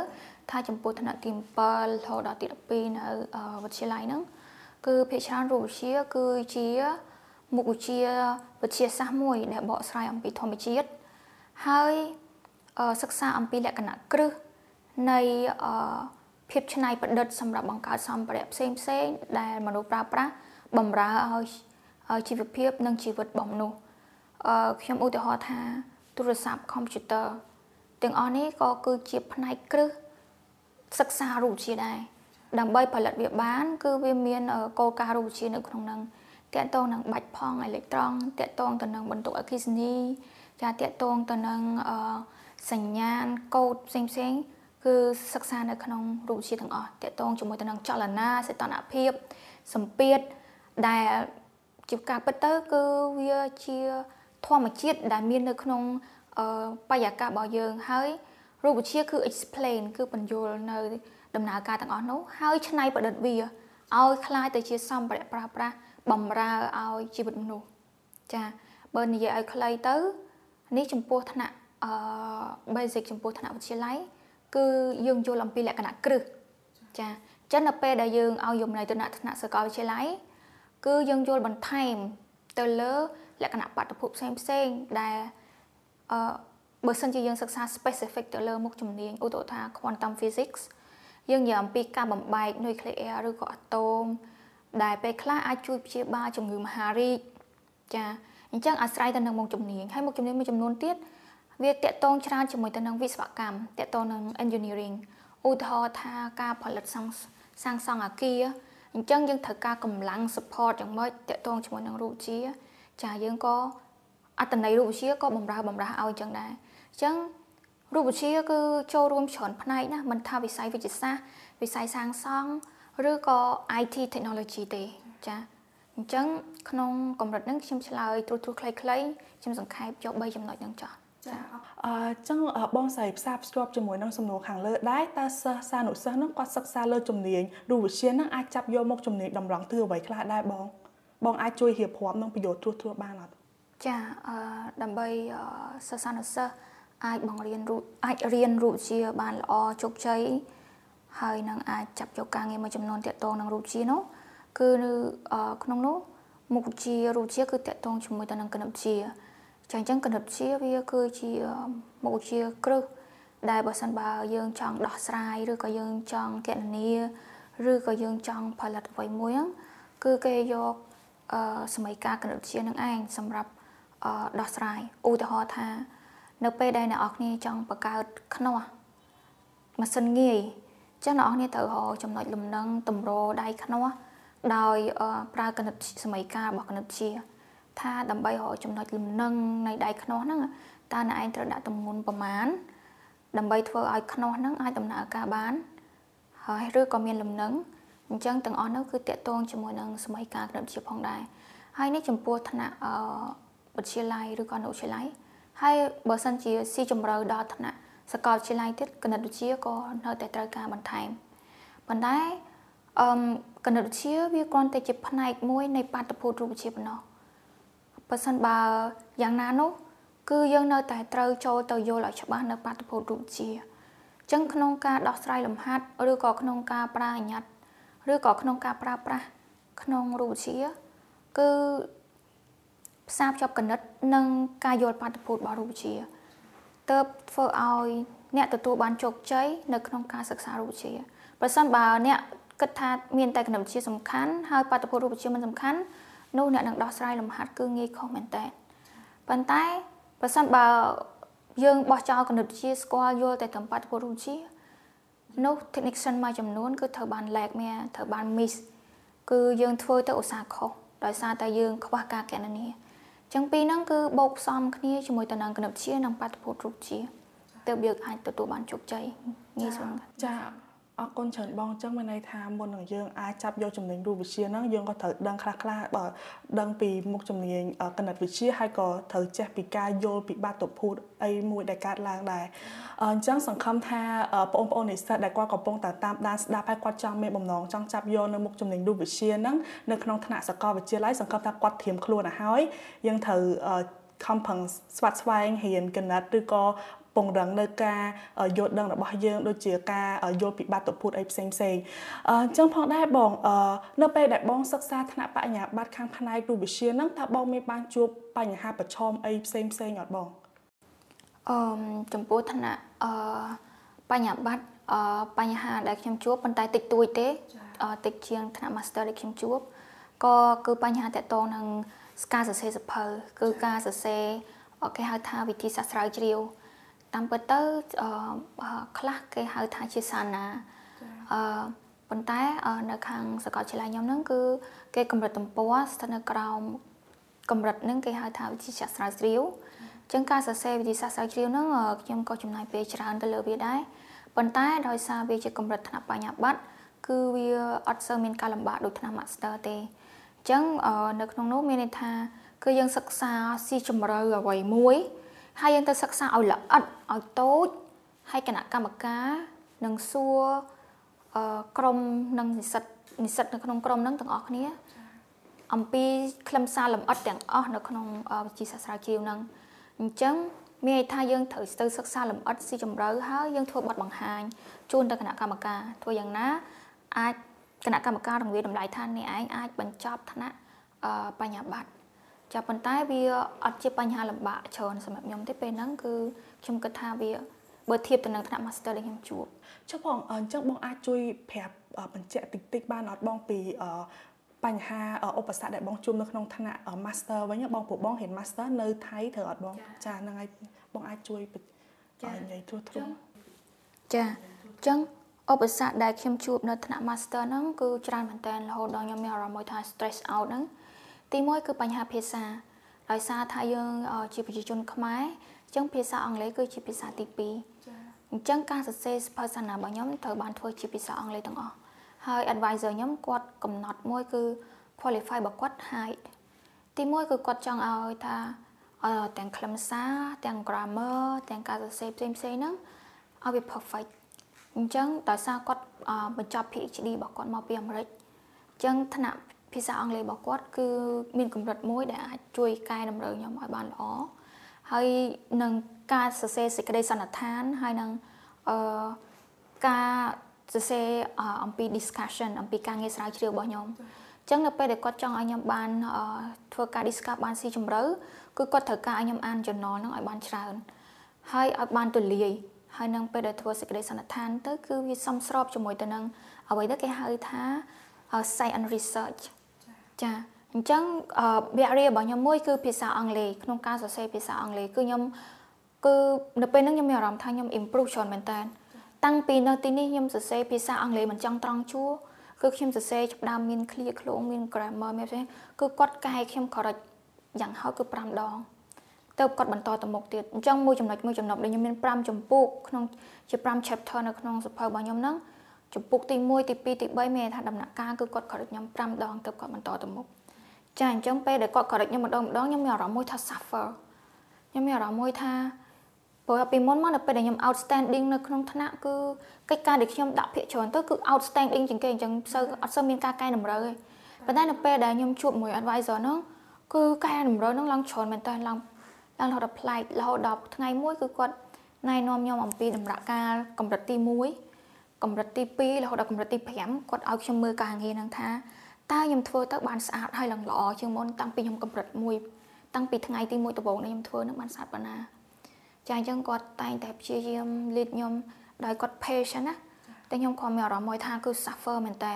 ថាចំពោះថ្នាក់ទី7រហូតដល់ទី12នៅវិទ្យាល័យហ្នឹងគឺភាគច្រើនរូបវិទ្យាគឺជាមុខវិជ្ជាវិទ្យាសាស្ត្រមួយ ដែលបកស្រាយអំពីធម្មជាតិហើយសិក្សាអំពីលក្ខណៈគ្រឹះនៃភាពច្នៃប្រឌិតសម្រាប់បង្កើតសម្ភារៈផ្សេងផ្សេងដែលមនុស្សប្រើប្រាស់បំរើឲ្យជីវភាពនិងជីវិតរបស់មនុស្ស អឺខ្ញុំឧទាហរណ៍ថាទូរស័ព្ទ computer ទាំងអស់នេះក៏គឺជាផ្នែកគ្រឹះសិក្សារូបវិទ្យាដែរដើម្បីផលិតវាបាន គឺវាមានគោលការណ៍រូបវិទ្យានៅក្នុងហ្នឹងតកតងនឹងបាច់ផងអេឡិចត្រង់តកតងទៅនឹងបន្ទុកអគ្គិសនីចាតកតងទៅនឹងសញ្ញាណកូដផ្សេងផ្សេងគឺសិក្សានៅក្នុងរូបវិទ្យាទាំងអស់តកតងជាមួយទៅនឹងចលនាសីតុណ្ហភាពសម្ពាធដែលជាការពិតទៅគឺវាជា ធម្មជាតិដែលមាននៅក្នុងបរិយាកាសរបស់យើងហើយរូបវិទ្យាគឺ explain គឺបញ្យល់នៅដំណើរការទាំងអស់នោះហើយច្នៃប្រឌិតវាឲ្យคล้ายទៅជាសម្ភារៈប្រើប្រាស់បំរើឲ្យជីវិតមនុស្សចាបើនិយាយឲ្យខ្លីទៅនេះចំពោះថ្នាក់អឺ basic ចំពោះថ្នាក់វិទ្យាល័យគឺយើងយល់អំពីលក្ខណៈគ្រឹះចាចឹងនៅពេលដែលយើងឲ្យយមន័យទៅថ្នាក់សាកលវិទ្យាល័យគឺយើងយល់បន្ថែមទៅលើ លក្ខណៈបាតុភូតផ្សេងផ្សេងដែលអឺបើសិនជាយើងសិក្សា specific ទៅលើមុខជំនាញឧទាហរណ៍ថា quantum physics យើងនិយាយអំពីការបំបែកនុយក្លេអ៊ែរឬក៏អាតូមដែលពេលខ្លះអាចជួយព្យាបាលជំងឺមហារីកចាអញ្ចឹងអាស្រ័យទៅនឹងមុខជំនាញហើយមុខជំនាញមួយចំនួនទៀតវាតកតងច្រើនជាមួយទៅនឹងវិស្វកម្មតកតងនឹង engineering ឧទាហរណ៍ថាការផលិតសាងសាងសង់អគារអញ្ចឹងយើងត្រូវការកម្លាំង support យ៉ាងម៉េចតកតងជាមួយនឹងរូបជា ចាយើងក៏អត្តន័យរូបវិទ្យាក៏បំរើបំរាស់ឲ្យអញ្ចឹងដែរអញ្ចឹងរូបវិទ្យាគឺចូលរួមច្រើនផ្នែកណាមិនថាវិស័យវិទ្យាសាស្ត្រវិស័យសាងសង់ឬក៏ IT technology ទេចាអញ្ចឹងក្នុងកម្រិតហ្នឹងខ្ញុំឆ្លើយត្រួសត្រាសខ្លីៗខ្ញុំសង្ខេបយក3ចំណុចហ្នឹងចោះចាអញ្ចឹងបងស្រីផ្សារភ្ជាប់ជាមួយនឹងសំណួរខាងលើដែរតើសិស្សសានុសិស្សហ្នឹងគាត់សិក្សាលើជំនាញរូបវិទ្យាហ្នឹងអាចចាប់យកមកជំនាញតម្រង់ទិសអ្វីខ្លះដែរបង បងអាចជួយរៀបរាប់នឹងប្រយោជន៍ត្រួសត្រាសបានអត់ចាអឺដើម្បីសិស្សសានុសិស្សអាចបង្រៀនរូបអាចរៀនរូបវិទ្យាបានល្អជោគជ័យហើយនឹងអាចចាប់យកការងារមួយចំនួនតាក់ទងនឹងរូបវិទ្យានោះគឺនៅក្នុងនោះមុខវិជ្ជារូបវិទ្យាគឺតាក់ទងជាមួយទៅនឹងគណិតវិទ្យាចាអញ្ចឹងគណិតវិទ្យាវាគឺជាមុខវិជ្ជាគ្រឹះដែលបើសិនបើយើងចង់ដោះស្រាយឬក៏យើងចង់កណនាឬក៏យើងចង់ផលិតអ្វីមួយហ្នឹងគឺគេយកអឺ សម័យកាលគណិតវិទ្យានឹងឯងសម្រាប់អឺដោះស្រាយឧទាហរណ៍ថា នៅពេលដែលអ្នកនរគ្នាចង់បង្កើតខ្នោះម៉ាស៊ីនងាយចឹងអ្នកនរគ្នាត្រូវរកចំណុចលំនឹងតម្រដៃខ្នោះដោយប្រើគណិតសម័យកាលរបស់គណិតវិទ្យាថាដើម្បីរកចំណុចលំនឹងនៃដៃខ្នោះហ្នឹងតើអ្នកឯងត្រូវដាក់ទម្ងន់ប្រមាណដើម្បីធ្វើឲ្យខ្នោះហ្នឹងអាចដំណើរការបានហើយឬក៏មានលំនឹង អញ្ចឹងទាំងអស់នោះគឺតកតងជាមួយនឹងសម័យកាលគណិតវិទ្យាផងដែរហើយនេះចំពោះថ្នាក់អឺវិទ្យាល័យឬក៏អនុវិទ្យាល័យហើយបើសិនជាស៊ីជម្រៅដល់ថ្នាក់សាកលវិទ្យាល័យទៀតគណិតវិទ្យាក៏នៅតែត្រូវការបន្ថែមប៉ុន្តែអឺគណិតវិទ្យាវាគ្រាន់តែជាផ្នែកមួយនៃបាតុភូតរូបវិទ្យាប៉ុណ្ណោះបើសិនបើយ៉ាងណានោះគឺយើងនៅតែត្រូវចូលទៅយល់ឲ្យច្បាស់នៅបាតុភូតរូបវិទ្យាអញ្ចឹងក្នុងការដោះស្រាយលំហាត់ឬក៏ក្នុងការប្រើអញ្ញត្តិ ឬក៏ក្នុងការប្រើប្រាស់ក្នុងរូបវិទ្យាគឺផ្សារភ្ជាប់គណិត និងការយល់បាតុភូតរបស់រូបវិទ្យាទើបធ្វើឲ្យអ្នកទទួលបានជោគជ័យនៅក្នុងការសិក្សារូបវិទ្យាប្រសិនបើអ្នកគិតថាមានតែគណិតវិទ្យាសំខាន់ហើយបាតុភូតរូបវិទ្យាមិនសំខាន់នោះអ្នកនឹងដោះស្រាយលំហាត់គឺងាយខុសមែនតើប៉ុន្តែប្រសិនបើយើងបោះចោលគណិតវិទ្យាស្គាល់យល់តែត្រឹមបាតុភូតរូបវិទ្យា នោះ technician មួយចំនួនគឺត្រូវបាន lag មានត្រូវបាន miss គឺយើងធ្វើទៅឧស្សាហ៍ខុសដោយសារតែយើងខ្វះការកណនាចឹងពីរហ្នឹងគឺបូកផ្សំគ្នាជាមួយតំណែងគណិតវិទ្យានិងបាតុភូតរូបវិទ្យាទើបយើងអាចទទួលបានជោគជ័យងាយស្រួលចា អរគុណច្រើនបងអញ្ចឹងមានន័យថាមុននឹងយើងអាចចាប់យកចំណេញរូបវិទ្យាហ្នឹងយើងក៏ត្រូវដឹងខ្លះខ្លះបើដឹងពីមុខជំនាញគណិតវិទ្យាហើយក៏ត្រូវចេះពីការយល់ពីបាតុភូតអីមួយដែលកើតឡើងដែរអញ្ចឹងសង្ឃឹមថាបងប្អូននិស្សិតដែលគាត់កំពុងតែតាមដានស្ដាប់ហើយគាត់ចង់មានបំណងចង់ចាប់យកនៅមុខជំនាញរូបវិទ្យាហ្នឹងនៅក្នុងថ្នាក់សាកលវិទ្យាល័យសង្ឃឹមថាគាត់ត្រៀមខ្លួនទៅហើយយើងត្រូវខំប្រឹងស្វាត់ស្វែងរៀនគណិតឬក៏ ពង្រឹងនៅការយល់ដឹងរបស់យើងដូចជាការយល់ពីបាតុភូតអីផ្សេងផ្សេងអញ្ចឹងផងដែរបងនៅពេលដែលបងសិក្សាថ្នាក់បញ្ញាបត្រខាងផ្នែករូបវិទ្យាហ្នឹងតើបងមានបានជួបបញ្ហាប្រឈមអីផ្សេងផ្សេងអត់បងអឺចំពោះថ្នាក់អឺបញ្ញាបត្រអឺបញ្ហាដែលខ្ញុំជួបប៉ុន្តែតិចតួចទេតិចជាងថ្នាក់ Master ដែលខ្ញុំជួបក៏គឺបញ្ហាតកតងនឹងការសរសេរសភៅគឺការសរសេរគេហៅថាវិធីសាស្ត្រស្រាវជ្រាវ តាមពិតទៅខ្លះគេហៅថាជាសាណាអឺប៉ុន្តែនៅខាងសាកលវិទ្យាល័យខ្ញុំហ្នឹងគឺគេកម្រិតទំព័រស្ថិតនៅក្រោមកម្រិតហ្នឹងគេហៅថាវិទ្យាសាស្ត្រស្រាវជ្រាវអញ្ចឹងការសរសេរវិទ្យាសាស្ត្រស្រាវជ្រាវហ្នឹងខ្ញុំក៏ចំណាយពេលច្រើនទៅលើវាដែរប៉ុន្តែដោយសារវាជាកម្រិតថ្នាក់បញ្ញាបត្រគឺវាអត់សូវមានការលំបាកដូចថ្នាក់ Master ទេអញ្ចឹងនៅក្នុងនោះមានន័យថាគឺយើងសិក្សាស៊ីជម្រៅអ្វីមួយ ហើយយើងទៅសិក្សាឲ្យល្អិតឲ្យតូចហើយគណៈកម្មការនឹងសួរអឺក្រុមនិងនិស្សិតនិស្សិតនៅក្នុងក្រុមហ្នឹងទាំងអស់គ្នាអំពីខ្លឹមសារលម្អិតទាំងអស់នៅក្នុងវិទ្យាសាស្ត្រស្រាវជ្រាវហ្នឹងអញ្ចឹងមានន័យថាយើងត្រូវទៅសិក្សាលម្អិតស៊ីជម្រៅហើយយើងធ្វើបទបង្ហាញជូនទៅគណៈកម្មការធ្វើយ៉ាងណាអាចគណៈកម្មការរង្វាយតម្លៃថាអ្នកឯងអាចបញ្ចប់ថ្នាក់បញ្ញាបត្រ ចាប៉ុន្តែវាអត់ជាបញ្ហាលំបាកច្រើនសម្រាប់ខ្ញុំទេពេលហ្នឹងគឺខ្ញុំគិតថាវាបើធៀបទៅនឹងថ្នាក់ master ដែលខ្ញុំជួបចុះបងអញ្ចឹងបងអាចជួយប្រាប់បញ្ជាក់តិចតិចបានអត់បងពីបញ្ហាឧបសគ្គដែលបងជួបនៅក្នុងថ្នាក់ master វិញបងពួកបងរៀន master នៅថៃត្រូវអត់បងចាហ្នឹងហើយបងអាចជួយចានិយាយត្រួសត្រាសចាអញ្ចឹងឧបសគ្គដែលខ្ញុំជួបនៅថ្នាក់ master ហ្នឹងគឺច្រើនមែនតើរហូតដល់ខ្ញុំមានអារម្មណ៍មួយថា stress out ហ្នឹង ទីមួយគឺបញ្ហាភាសាដោយសារថាយើងជាប្រជាជនខ្មែរអញ្ចឹងភាសាអង់គ្លេសគឺជាភាសាទី2អញ្ចឹងការសរសេរសភៅសាសនារបស់ខ្ញុំត្រូវបានធ្វើជាភាសាអង់គ្លេសទាំងអស់ហើយ advisor ខ្ញុំគាត់កំណត់មួយគឺ qualify របស់គាត់ high ទីមួយគឺគាត់ចង់ឲ្យថាទាំងខ្លឹមសារទាំង grammar ទាំងការសរសេរផ្សេងផ្សេងហ្នឹងឲ្យវា perfect អញ្ចឹងដោយសារគាត់បញ្ចប់ PhD របស់គាត់មកពីអាមេរិកអញ្ចឹងថ្នាក់ ភាសាអង់គ្លេសរបស់គាត់គឺមានកម្រិតមួយដែលអាចជួយកែតម្រូវខ្ញុំឲ្យបានល្អហើយនឹងការសរសេរសេចក្តីសន្និដ្ឋានហើយនឹងអឺការសរសេរអំពី discussion អំពីការងារស្រាវជ្រាវរបស់ខ្ញុំអញ្ចឹងនៅពេលដែលគាត់ចង់ឲ្យខ្ញុំបានធ្វើការ discuss បានស៊ីជម្រៅគឺគាត់ត្រូវការឲ្យខ្ញុំអាន journal ហ្នឹងឲ្យបានច្រើនហើយឲ្យបានទូលាយហើយនឹងពេលដែលធ្វើសេចក្តីសន្និដ្ឋានទៅគឺវាសមស្របជាមួយទៅនឹងអ្វីដែលគេហៅថា science research ចាអញ្ចឹងវគ្គរៀនរបស់ខ្ញុំមួយគឺភាសាអង់គ្លេសក្នុងការសរសេរភាសាអង់គ្លេសគឺខ្ញុំគឺនៅពេលហ្នឹងខ្ញុំមានអារម្មណ៍ថាខ្ញុំ improve ច្រើនមែនតើតាំងពីនៅទីនេះខ្ញុំសរសេរភាសាអង់គ្លេសមិនចង់ត្រង់ជួរគឺខ្ញុំសរសេរចាប់ដើមមាន clear ខ្លងមាន grammar មានផ្សេងគឺគាត់កែខ្ញុំ correct យ៉ាងហោចគឺ5ដងទៅគាត់បន្តទៅមុខទៀតអញ្ចឹងមួយចំណុចមួយចំណុចដែលខ្ញុំមាន5ចម្ពោះក្នុងជា5 chapter នៅក្នុងសភៅរបស់ខ្ញុំហ្នឹង ចម្ពោះទី1ទី2ទី3មានថាដំណាក់កាលគឺគាត់ correct ខ្ញុំ5ដងទៅគាត់បន្តទៅមុខចាអញ្ចឹងពេលដែលគាត់ correct ខ្ញុំម្ដងម្ដងខ្ញុំមានអារម្មណ៍មួយថា suffer ខ្ញុំមានអារម្មណ៍មួយថាព្រោះពីមុនមកនៅពេលដែលខ្ញុំ outstanding នៅក្នុងថ្នាក់គឺកិច្ចការដែលខ្ញុំដាក់ភាគច្រើនទៅគឺ outstanding ជាងគេអញ្ចឹងសូវអត់សូវមានការកែតម្រូវទេប៉ុន្តែនៅពេលដែលខ្ញុំជួបមួយ advisor ហ្នឹងគឺកែតម្រូវហ្នឹងឡើងច្រើនមែនតើឡើងឡើងរហូតដល់ប្លែករហូតដល់ថ្ងៃមួយគឺគាត់ណែនាំខ្ញុំអំពីតម្រាក់ការកម្រិតទី1 កម្រិតទី2រហូតដល់កម្រិតទី5គាត់ឲ្យខ្ញុំមើលការងារហ្នឹងថាតើខ្ញុំធ្វើទៅបានស្អាតហើយឡើងល្អជាងមុនតាំងពីខ្ញុំកម្រិត1តាំងពីថ្ងៃទី1ដំបូងដែលខ្ញុំធ្វើនឹងបានស្អាតប៉ុណ្ណាចាអញ្ចឹងគាត់តែងតែព្យាយាម lead ខ្ញុំដោយគាត់ patient ណាតែខ្ញុំក៏មានអារម្មណ៍មួយថាគឺ suffer មែនតើ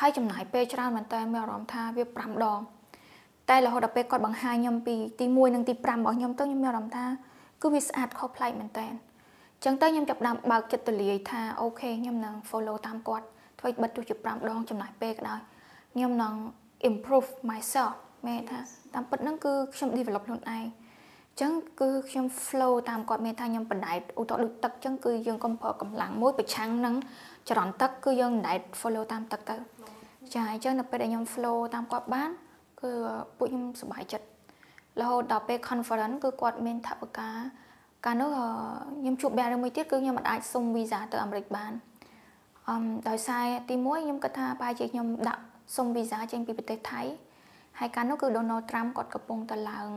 ហើយចំណាយពេលច្រើនមែនតើមានអារម្មណ៍ថាវា5ដងតែរហូតដល់ពេលគាត់បង្ហាញខ្ញុំពីទី1និងទី5របស់ខ្ញុំទៅខ្ញុំមានអារម្មណ៍ថាគឺវាស្អាតខុសប្លែកមែនតើអញ្ចឹងទៅខ្ញុំចាប់ដើមបើកចិត្តទលាយថាអូខេខ្ញុំនឹង follow តាមគាត់ធ្វើបិទទោះជា5ដងចំណាយពេលក៏ដោយខ្ញុំនឹង improve myself មែនថាតាមពិតហ្នឹងគឺខ្ញុំ develop ខ្លួនឯងអញ្ចឹងគឺខ្ញុំ flow តាមគាត់មានថាខ្ញុំបណ្ដែតឧទាហរណ៍ដូចទឹកអញ្ចឹងគឺយើងកុំប្រើកម្លាំងមួយប្រឆាំងនឹងចរន្តទឹកគឺយើងបណ្ដែត follow តាមទឹកទៅចាអញ្ចឹងនៅពេលដែលខ្ញុំ flow តាមគាត់បាន គឺពួកខ្ញុំសប្បាយចិត្តរហូតដល់ពេល conference គឺគាត់មានថវិកា កាលនោះខ្ញុំជួប barrier មួយទៀតគឺខ្ញុំមិនអាចសុំ visa ទៅអាមេរិកបានអឹមដោយសារទី1ខ្ញុំគិតថាប្រហែលជាខ្ញុំដាក់សុំ visa ចេញពីប្រទេសថៃហើយកាលនោះគឺ Donald Trump គាត់កំពុងតែឡើង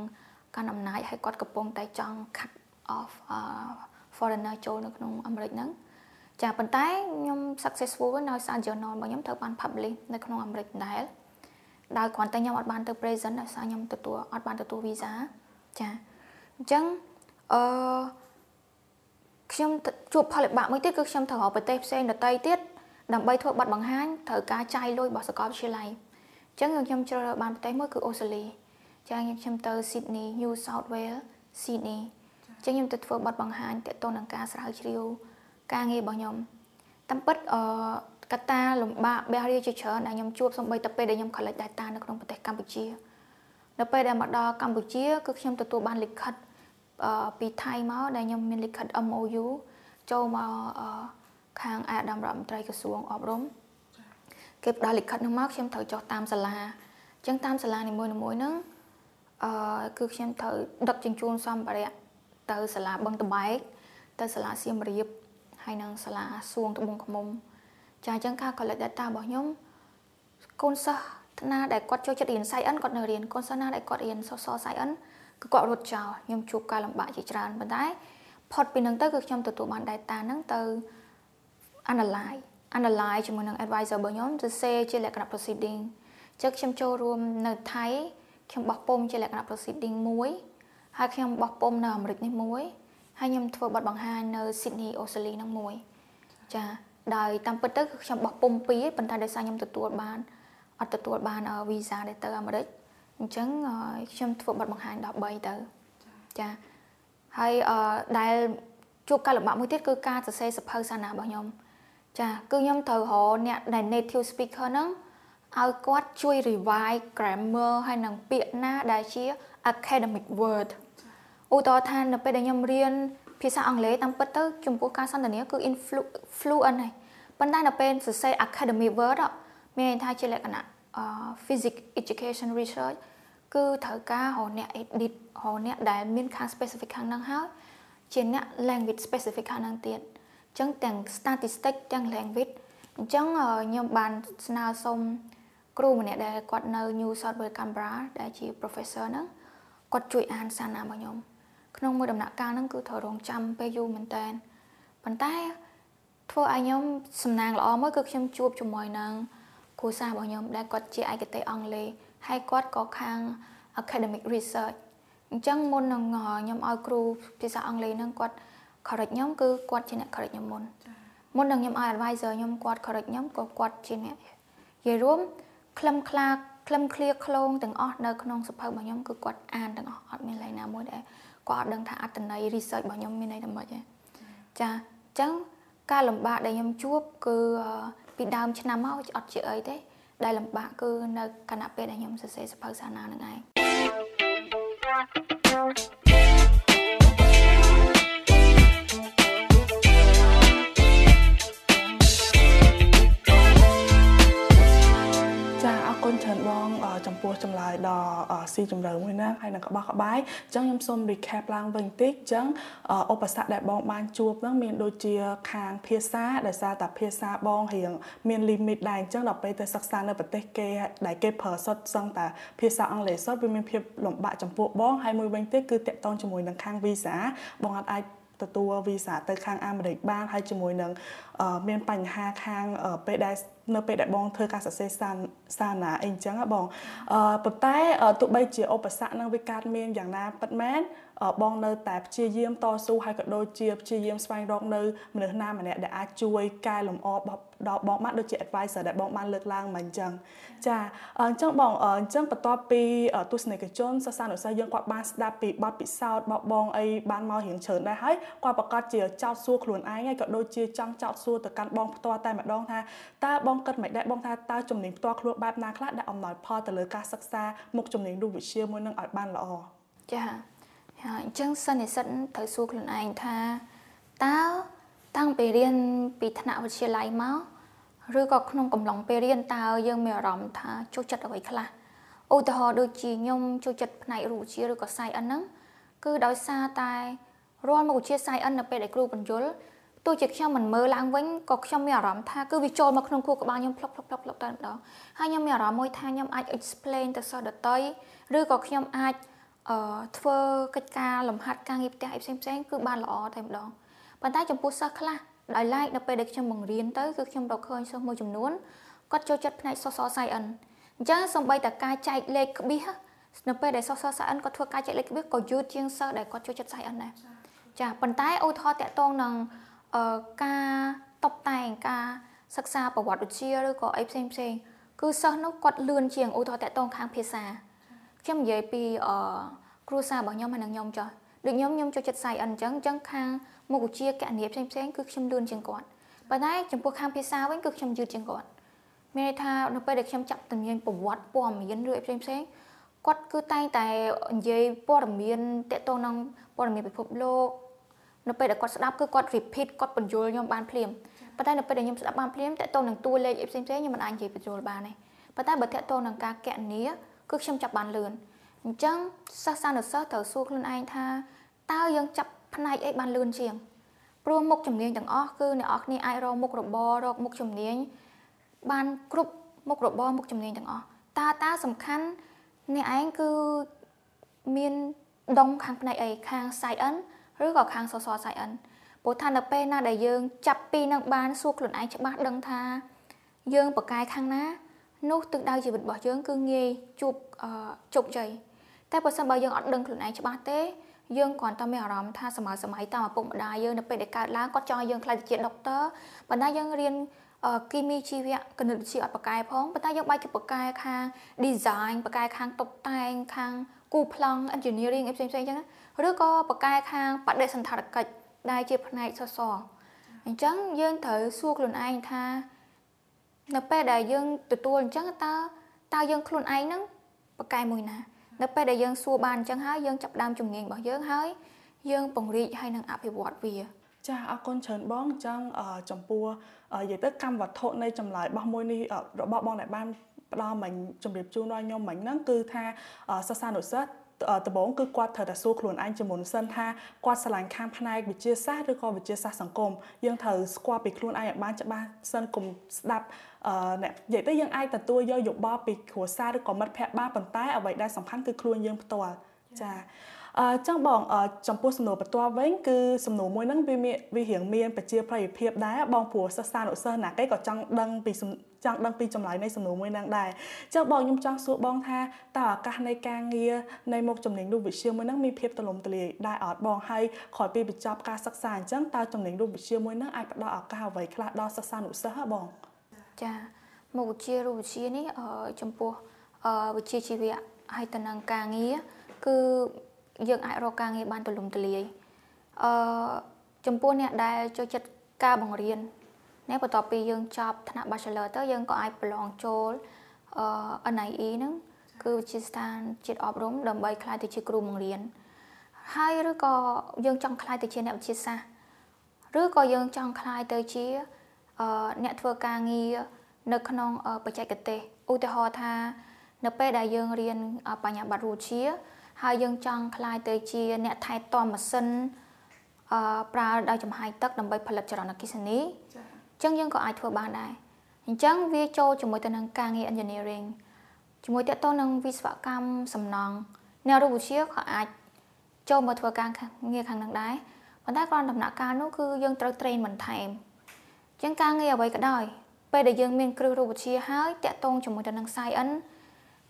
កាន់អំណាចហើយគាត់កំពុងតែចង់ cut off uh, foreigner ចូលនៅក្នុងអាមេរិកហ្នឹងចាប៉ុន្តែខ្ញុំ successful ដោយសារ journal របស់ខ្ញុំត្រូវបាន publish នៅក្នុងអាមេរិកដែរដោយគ្រាន់តែខ្ញុំអត់បានទៅ present ដោយសារខ្ញុំទទួលអត់បានទទួល visa ចាអញ្ចឹង អឺខ្ញុំជួបផលលំបាកមួយទៀតគឺខ្ញុំត្រូវរកប្រទេសផ្សេងដទៃទៀតដើម្បីធ្វើប័ណ្ណបង្ហាញត្រូវការចាយលុយរបស់សាកលវិទ្យាល័យអញ្ចឹងខ្ញុំជ្រើសរើសបានប្រទេសមួយគឺអូស្ត្រាលីចាខ្ញុំទៅ Sydney New South Wales Sydney អញ្ចឹងខ្ញុំទៅធ្វើប័ណ្ណបង្ហាញទាក់ទងនឹងការស្រាវជ្រាវការងាររបស់ខ្ញុំតាមពិតអឺកត្តាលំបាកបះរាជាច្រើនដែលខ្ញុំជួបសំបីតែពេលដែលខ្ញុំ collect data នៅក្នុងប្រទេសកម្ពុជា នៅពេលដែលមកដល់កម្ពុជាគឺខ្ញុំទទួលបានលិខិត ពីថៃមកដែលខ្ញុំមានលិខិត MOU ចូលមកខាងអាដាមរដ្ឋមន្ត្រីក្រសួងអប់រំគេផ្ដល់លិខិតនោះមកខ្ញុំត្រូវចុះតាមសាលាអញ្ចឹងតាមសាលានីមួយៗហ្នឹងអឺគឺខ្ញុំត្រូវដឹកជញ្ជូនសម្ភារៈទៅសាលាបឹងតបែកទៅសាលាសៀមរាបហើយនិងសាលាសួងត្បូងឃ្មុំចាអញ្ចឹងការ collect data របស់ខ្ញុំកូនសិស្សណាដែលគាត់ចូលចិត្តរៀន Science គាត់នៅរៀនកូនសិស្សណាដែលគាត់រៀនសសរ Science គឺគាត់រត់ចោលខ្ញុំជួបការលំបាកជាច្រើនប៉ុន្តែផុតពីនឹងទៅគឺខ្ញុំទទួលបាន data ហ្នឹងទៅ analyze analyze ជាមួយនឹង advisor របស់ខ្ញុំទៅ say ជាលក្ខណៈ proceeding ចឹងខ្ញុំចូលរួមនៅថៃខ្ញុំបោះពុំជាលក្ខណៈ proceeding មួយហើយខ្ញុំបោះពុំនៅអាមេរិកនេះមួយហហើយខ្ញុំធ្វើបទបង្ហាញនៅ Sydney អូស្ត្រាលីហ្នឹងមួយចាដោយតាមពិតទៅខ្ញុំបោះពុំពីរប៉ុន្តែដោយសារខ្ញុំទទួលបានអត់ទទួលបានវីសាដែលទៅអាមេរិក អញ្ចឹងខ្ញុំធ្វើបទបង្ហាញ13ទៅចាហើយអឺដែលជួបការលំបាកមួយទៀតគឺការសរសេរសភៅសាសនារបស់ខ្ញុំចាគឺខ្ញុំត្រូវរកអ្នកដែល native speaker ហ្នឹងឲ្យគាត់ជួយ revise grammar ហើយនឹងពាក្យណាដែលជា academic word ឧទាហរណ៍ថានៅពេលដែលខ្ញុំរៀនភាសាអង់គ្លេសតាមពិតទៅចំពោះការសន្ទនាគឺ fluent ហើយប៉ុន្តែនៅពេលសរសេរ academic word មានន័យថាជាលក្ខណៈ physics education research គឺត្រូវការរកអ្នក edit រកអ្នកដែលមានខាង specific ខាងហ្នឹងហើយជាអ្នក language specific ខាងហ្នឹងទៀតអញ្ចឹងទាំង statistic ទាំង language អញ្ចឹងខ្ញុំបានស្នើសុំគ្រូម្នាក់ដែលគាត់នៅ New South Wales Canberra ដែលជា professor ហ្នឹងគាត់ជួយអានសារណារបស់ខ្ញុំក្នុងមួយដំណាក់កាលហ្នឹងគឺត្រូវរងចាំពេលយូរមែនតើប៉ុន្តែធ្វើឲ្យខ្ញុំសំណាងល្អមួយគឺខ្ញុំជួបជាមួយនឹងគ្រូសាស្ត្ររបស់ខ្ញុំដែលគាត់ជាឯកទេសអង់គ្លេស ហើយគាត់ក៏ខាង academic research អញ្ចឹងមុននឹងខ្ញុំឲ្យគ្រូភាសាអង់គ្លេសហ្នឹងគាត់ correct ខ្ញុំគឺគាត់ជាអ្នក correct ខ្ញុំមុនមុននឹងខ្ញុំឲ្យ advisor ខ្ញុំគាត់ correct ខ្ញុំក៏គាត់ជាអ្នកនិយាយរួមខ្លឹមខ្លាខ្លឹមឃ្លាខ្លងទាំងអស់នៅក្នុងសភៅរបស់ខ្ញុំគឺគាត់អានទាំងអស់អត់មានឡើយណាមួយដែលគាត់អត់ដឹងថាអត្តន័យ research របស់ខ្ញុំមានន័យថាម៉េចទេចាអញ្ចឹងការលំបាកដែលខ្ញុំជួបគឺពីដើមឆ្នាំមកអត់ជាអីទេ ដែលលំបាកគឺនៅគណៈពេលដែលខ្ញុំសរសេរសភៅសាណានឹងឯង ចំពោះចម្លើយដ៏ស៊ីជម្រៅមួយណាហើយនឹងក្បោះក្បាយអញ្ចឹងខ្ញុំសូម recap ឡើងវិញតិចអញ្ចឹងឧបសគ្គដែលបងបានជួបហ្នឹងមានដូចជាខាងភាសាដោយសារតែភាសាបងរៀងមាន limit ដែរអញ្ចឹងដល់ពេលទៅសិក្សានៅប្រទេសគេដែលគេប្រើសុទ្ធសឹងតែភាសាអង់គ្លេសសុទ្ធវាមានភាពលំបាកចំពោះបងហើយមួយវិញទៀតគឺតកតងជាមួយនឹងខាង visa បងអត់អាច ទទួលវីសាទៅខាងអាមេរិកបានហើយជាមួយនឹងមានបញ្ហាខាងពេលដែលនៅពេលដែលបងធ្វើការសរសេរសារណាអីអញ្ចឹងបងប៉ុន្តែទោះបីជាឧបសគ្គនឹងវាកើតមានយ៉ាងណាពិតមែន បងនៅតែព្យាយាមតស៊ូហើយក៏ដូចជាព្យាយាមស្វែងរកនៅមនុស្សណាម្នាក់ដែលអាចជួយកែលម្អដល់បងបានដូចជា advisor ដែលបងបានលើកឡើងមកអញ្ចឹងចាអញ្ចឹងបងអញ្ចឹងបន្ទាប់ពីទស្សនិកជនសិស្សានុសិស្សយើងគាត់បានស្ដាប់ពីបទពិសោធន៍របស់បងអីបានមករៀងច្រើនដែរហើយគាត់ប្រកាសជាចោតសួរខ្លួនឯងហើយក៏ដូចជាចង់ចោតសួរទៅកាន់បងផ្ទាល់តែម្ដងថាតើបងគិតមិនដែរបងថាតើជំនាញផ្ទាល់ខ្លួនបែបណាខ្លះដែលអំណោយផលទៅលើការសិក្សាមុខជំនាញរូបវិទ្យាមួយនឹងឲ្យបានល្អចា អញ្ចឹងសិននិស្សិតត្រូវសួរខ្លួនឯងថាតើតាំងពីរៀនពីថ្នាក់វិទ្យាល័យមកឬក៏ក្នុងកំឡុងពេលរៀនតើយើងមានអារម្មណ៍ថាចូលចិត្តអ្វីខ្លះឧទាហរណ៍ដូចជាខ្ញុំចូលចិត្តផ្នែករូបវិទ្យាឬក៏ Science ហ្នឹងគឺដោយសារតែរាល់មុខវិជ្ជា Science នៅពេលដែលគ្រូបញ្យល់ទោះជាខ្ញុំមិនមើលឡើងវិញក៏ខ្ញុំមានអារម្មណ៍ថាគឺវាចូលមកក្នុងខួរក្បាលខ្ញុំផ្លុកផ្លុកផ្លុកផ្លុកតែម្ដងហើយខ្ញុំមានអារម្មណ៍មួយថាខ្ញុំអាច explain ទៅសិស្សដទៃឬក៏ខ្ញុំអាច អឺធ្វើកិច្ចការលំហាត់ការងារផ្ទះអីផ្សេងផ្សេងគឺបានល្អតែម្ដងប៉ុន្តែចំពោះសិស្សខ្លះដោយឡែកនៅពេលដែលខ្ញុំបង្រៀនទៅគឺខ្ញុំរកឃើញសិស្សមួយចំនួនគាត់ចូលចិត្តផ្នែកសសរ Science អញ្ចឹងសំបីតការចែកលេខក្បៀសនៅពេលដែលសសរ Science គាត់ធ្វើការចែកលេខក្បៀសក៏យឺតជាងសិស្សដែលគាត់ចូលចិត្ត Science ដែរចាប៉ុន្តែឧទាហរណ៍តកតងនឹងអឺការតបតែងការសិក្សាប្រវត្តិវិទ្យាឬក៏អីផ្សេងផ្សេងគឺសិស្សនោះគាត់លឿនជាងឧទាហរណ៍តកតងខាងភាសា ខ្ញុំនិយាយពីអឺគ្រួសាររបស់ខ្ញុំហើយនឹងខ្ញុំចុះដូចខ្ញុំខ្ញុំចូលចិត្ត Science អញ្ចឹងអញ្ចឹងខាងមុខវិជ្ជាកណនៀផ្សេងផ្សេងគឺខ្ញុំលឿនជាងគាត់ប៉ុន្តែចំពោះខាងភាសាវិញគឺខ្ញុំយឺតជាងគាត់មានន័យថានៅពេលដែលខ្ញុំចាប់ជំនាញប្រវត្តិព័ត៌មានឬអីផ្សេងផ្សេងគាត់គឺតែងតែនិយាយព័ត៌មានតកតងនឹងព័ត៌មានពិភពលោកនៅពេលដែលគាត់ស្ដាប់គឺគាត់ repeat គាត់បញ្យល់ខ្ញុំបានភ្លាមប៉ុន្តែនៅពេលដែលខ្ញុំស្ដាប់បានភ្លាមតកតងនឹងតួលេខអីផ្សេងផ្សេងខ្ញុំមិនអាចនិយាយបញ្យល់បានទេប៉ុន្តែបើតកតងនឹងការកណនី គឺខ្ញុំចាប់បានលឿនអញ្ចឹងសិស្សសានុសិស្សត្រូវសួរខ្លួនឯងថាតើយើងចាប់ផ្នែកអីបានលឿនជាងព្រោះមុខជំនាញទាំងអស់គឺអ្នកនរគ្នាអាចរកមុខរបររកមុខជំនាញបានគ្រប់មុខរបរមុខជំនាញទាំងអស់តើតើសំខាន់អ្នកឯងគឺមានដុំខាងផ្នែកអីខាង science ឬក៏ខាងសសរ science ព្រោះថានៅពេលណាដែលយើង ចាប់ពីនឹងបានសួរខ្លួនឯងច្បាស់ដឹងថា យើងប្រកែខាងណា នោះទិសដៅជីវិតរបស់យើងគឺងាយជួបជោគជ័យតែបើសិនបើយើងអត់ដឹងខ្លួនឯងច្បាស់ទេយើងគ្រាន់តែមានអារម្មណ៍ថាសម័យសម័យតាមឪពុកម្ដាយយើងនៅពេលដែលកើតឡើងគាត់ចង់ឲ្យយើងខ្លាចទៅជាដុកទ័រប៉ុន្តែយើងរៀនគីមីជីវៈគណិតវិទ្យាអត់បកកែផងប៉ុន្តែយើងបែរជាបកកែខាង design បកកែខាងតុបតែងខាងគូប្លង់ engineering អីផ្សេងៗអញ្ចឹងឬក៏បកកែខាងបដិសណ្ឋារកិច្ចដែលជាផ្នែកសសរអញ្ចឹងយើងត្រូវសួរខ្លួនឯងថា នៅពេលដែលយើងទទួលអញ្ចឹងតើតើយើងខ្លួនឯងហ្នឹងបកកែមួយណានៅពេលដែលយើងសួរបានអញ្ចឹងហើយយើងចាប់ដើមជំនាញរបស់យើងហើយយើងពង្រីកហើយនឹងអភិវឌ្ឍវាចាអរគុណច្រើនបងចឹងចំពោះនិយាយទៅកម្មវត្ថុនៃចម្លើយរបស់មួយនេះរបស់បងដែលបានផ្ដល់មិញជម្រាបជូនដល់ខ្ញុំមិញហ្នឹងគឺថាសិស្សានុសិស្ស ដំបូងគឺគាត់ត្រូវតែសួរខ្លួនឯងជាមុនសិនថាគាត់ឆ្លាញ់ខាងផ្នែកវិទ្យាសាស្ត្រឬក៏វិទ្យាសាស្ត្រសង្គមយើងត្រូវស្គាល់ពីខ្លួនឯងឲ្យបានច្បាស់សិនកុំស្ដាប់អឺអ្នកនិយាយទៅយើងអាចទទួលយកយោបល់ពីគ្រួសារឬក៏មិត្តភ័ក្តិបានប៉ុន្តែអ្វីដែលសំខាន់គឺខ្លួនយើងផ្ទាល់ចាអឺចឹងបងចំពោះសំណួរបន្ទាប់វិញគឺសំណួរមួយហ្នឹងវាមានវារៀងមានប្រជាប្រិយភាពដែរបងព្រោះសិស្សានុសិស្សណាគេក៏ចង់ដឹងពី ចង់ដឹងពីចម្លើយនៃសំណួរមួយហ្នឹងដែរចឹងបងខ្ញុំចង់សួរបងថាតើឱកាសនៃការងារនៃមុខជំនាញរូបវិទ្យាមួយហ្នឹងមានភាពទូលំទូលាយដែរអត់បងហើយក្រោយពីបញ្ចប់ការសិក្សាអញ្ចឹងតើជំនាញរូបវិទ្យាមួយហ្នឹងអាចផ្ដល់ឱកាសអ្វីខ្លះដល់សិស្សានុសិស្សហ៎បងចាមុខវិជ្ជារូបវិទ្យានេះចំពោះវិជ្ជាជីវៈហើយទៅនឹងការងារគឺយើងអាចរកការងារបានទូលំទូលាយអឺចំពោះអ្នកដែលចូលចិត្តការបង្រៀន នេះបន្ទាប់ពីយើងចប់ថ្នាក់ Bachelor ទៅយើងក៏អាចប្រឡងចូលអឺ NIE ហ្នឹងគឺជាស្ថានជាតិអប់រំដើម្បីក្លាយទៅជាគ្រូបង្រៀនហើយឬក៏យើងចង់ក្លាយទៅជាអ្នកវិទ្យាសាស្ត្រឬក៏យើងចង់ក្លាយទៅជាអ្នកធ្វើការងារនៅក្នុងបច្ចេកទេសឧទាហរណ៍ថា នៅពេលដែលយើងរៀនបញ្ញាបត្ររូជាហើយយើងចង់ក្លាយទៅជាអ្នកថែទាំម៉ាស៊ីនអឺប្រើដោយចំហាយទឹកដើម្បីផលិតចរន្តអគ្គិសនីចា៎ អញ្ចឹងយើងក៏អាចធ្វើបានដែរអញ្ចឹងវាចូលជាមួយទៅនឹងការងារ engineering ជាមួយតទៅនឹងវិស្វកម្មសំណង់អ្នករូបវិទ្យាក៏អាចចូលមកធ្វើការងារខាងនឹងដែរប៉ុន្តែគ្រាន់ដំណាក់កាលនោះគឺយើងត្រូវ train បន្ថែមអញ្ចឹងការងារអ្វីក៏ដោយពេលដែលយើងមានគ្រឹះរូបវិទ្យាហើយតាក់ទងជាមួយទៅនឹង science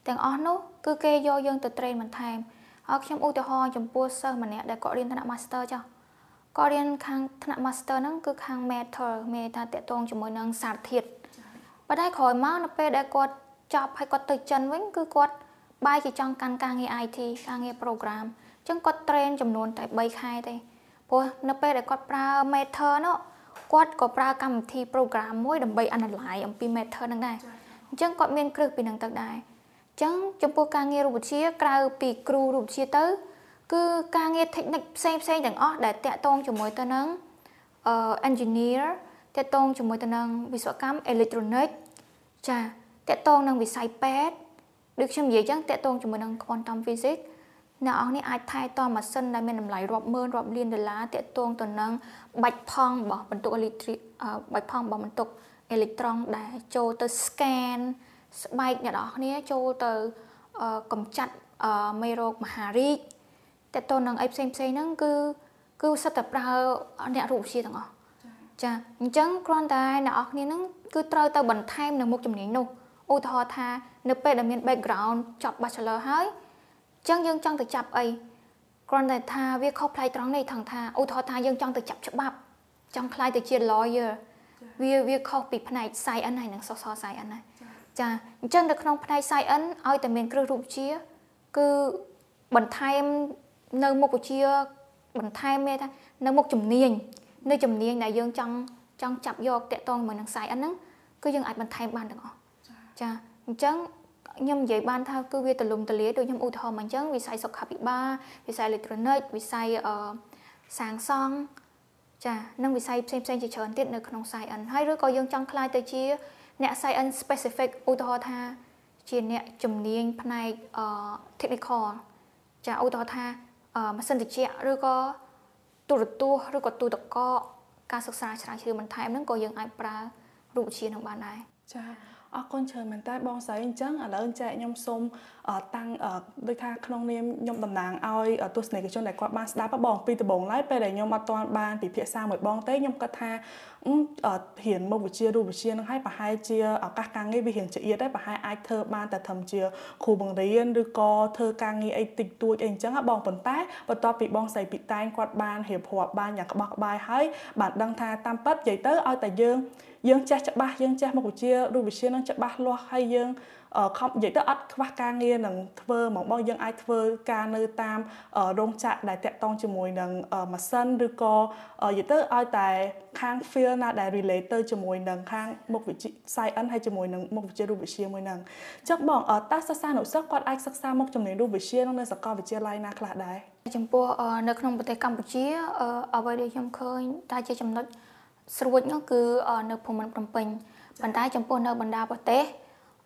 ទាំងអស់នោះគឺគេយកយើងទៅ train បន្ថែមហើយខ្ញុំឧទាហរណ៍ចំពោះសិស្សម្នាក់ដែលគាត់រៀនថ្នាក់ Master ចុះ គាត់រៀនខាងថ្នាក់ Master ហ្នឹងគឺខាង Metal មានថាតាក់ទងជាមួយនឹងសារធាតុប៉ុន្តែក្រោយមកនៅពេលដែលគាត់ចប់ហើយគាត់ទៅចិនវិញគឺគាត់បែរជាចង់កាន់ការងារ IT ការងារ program អញ្ចឹងគាត់ train ចំនួនតែ3ខែទេព្រោះនៅពេលដែលគាត់ប្រើ Metal នោះគាត់ក៏ប្រើកម្មវិធី program មួយដើម្បី analyze អំពី Metal ហ្នឹងដែរអញ្ចឹងគាត់មានគ្រឹះពីនឹងទៅដែរចឹងចំពោះការងាររូបវិទ្យាក្រៅពីគ្រូរូបវិទ្យាទៅ គឺការងារ technique ផ្សេងផ្សេងទាំងអស់ដែលតាក់ទងជាមួយទៅនឹងអឺ engineer តាក់ទងជាមួយទៅនឹងវិស្វកម្ម electronic ចាតាក់ទងនឹងវិស័យពេទ្យដូចខ្ញុំនិយាយចឹងតាក់ទងជាមួយនឹង quantum physics អ្នកអស់នេះអាចថែទាំម៉ាស៊ីនដែលមានតម្លៃរាប់ម៉ឺនរាប់លានដុល្លារតាក់ទងទៅនឹងបាច់ផង់របស់បន្ទុកអេឡិចបាច់ផង់របស់បន្ទុកអេឡិចត្រូនដែលចូលទៅ scan ស្បែកអ្នកនរគ្នាចូលទៅកំចាត់មេរោគមហារីក តើតើនឹងអីផ្សេងផ្សេងហ្នឹងគឺគឺសិតតែប្រើអ្នករូបវិទ្យាទាំងអស់ចាអញ្ចឹងគ្រាន់តែអ្នកនរគ្នាហ្នឹងគឺត្រូវទៅបន្ថែមនៅមុខជំនាញនោះឧទាហរណ៍ថានៅពេលដែលមាន background ចប់ bachelor ហើយអញ្ចឹងយើងចង់ទៅចាប់អីគ្រាន់តែថាវាខុសប្លែកត្រង់នេះថងថាឧទាហរណ៍ថាយើងចង់ទៅចាប់ច្បាប់ចង់ខ្លាយទៅជា lawyer វាវាខុសពីផ្នែក science ហើយនិងសសរ science ណាចាអញ្ចឹងនៅក្នុងផ្នែក Science ឲ្យតែមានគ្រឹះរូបវិទ្យាគឺបន្ថែម នៅមុខវិជ្ជាបន្ថែមមានថានៅមុខជំនាញនៅជំនាញដែលយើងចង់ចង់ចាប់យកតាក់ទងជាមួយនឹង Science ហ្នឹងគឺយើងអាចបន្ថែមបានទាំងអស់ចាអញ្ចឹងខ្ញុំនិយាយបានថាគឺវាទលំទលាយដូចខ្ញុំឧទាហរណ៍មកអញ្ចឹងវិស័យសុខាភិបាលវិស័យអេឡិចត្រូនិកវិស័យអឺសាងសង់ចានិងវិស័យផ្សេងផ្សេងជាច្រើនទៀតនៅក្នុង Science ហើយឬក៏យើងចង់ខ្លាយទៅជាអ្នក science specific ឧទាហរណ៍ថា ជាអ្នកជំនាញផ្នែក technical ចាឧទាហរណ៍ថា ម៉ាស៊ីនត្រជាក់ឬក៏ទូរទស្សន៍ឬក៏ទូទឹកកកការសិក្សាឆ្លាតជ្រាវបន្ថែមហ្នឹងក៏យើងអាចប្រើរូបវិទ្យានឹងបានដែរចា អរគុណច្រើនមែនតើបងស្រីអញ្ចឹងឥឡូវចែកខ្ញុំសូមតាំងដូចថាក្នុងនាមខ្ញុំតំណាងឲ្យទស្សនិកជនដែលគាត់បានស្ដាប់បងពីដំបូងឡើយពេលដែលខ្ញុំអត់ទាន់បានពិភាក្សាមួយបងទេខ្ញុំគាត់ថាហ៊ានមុខវិជ្ជារូបវិទ្យានឹងឲ្យប្រហែលជាឱកាសការងារវារៀងចៀតដែរប្រហែលអាចធ្វើបានតែត្រឹមជាគ្រូបង្រៀនឬក៏ធ្វើការងារអីតិចតួចអីអញ្ចឹងបងប៉ុន្តែបន្ទាប់ពីបងស្រីពីតែងគាត់បានរៀបរាប់បានយ៉ាងក្បោះក្បាយហើយបានដឹងថាតាមពិតនិយាយទៅឲ្យតែយើង យើងចេះច្បាស់យើងចេះមុខវិជ្ជារូបវិទ្យានឹងច្បាស់លាស់ហើយយើងខំនិយាយទៅអត់ខ្វះការងារនឹងធ្វើហ្មងបងយើងអាចធ្វើការនៅតាមរោងចក្រដែលតាក់ទងជាមួយនឹងម៉ាស៊ីនឬក៏និយាយទៅឲ្យតែខាង field ណាដែល relate ទៅជាមួយនឹងខាងមុខវិជ្ជា science ហើយជាមួយនឹងមុខវិជ្ជារូបវិទ្យាមួយហ្នឹងអញ្ចឹងបងតើសិស្សានុសិស្សគាត់អាចសិក្សាមុខជំនាញរូបវិទ្យានៅសាកលវិទ្យាល័យណាខ្លះដែរចំពោះនៅក្នុងប្រទេសកម្ពុជាអ្វីដែលខ្ញុំឃើញតែជាចំណុច ស្រួចនោះគឺនៅភូមិន្ទភ្នំពេញប៉ុន្តែចំពោះនៅបណ្ដាប្រទេស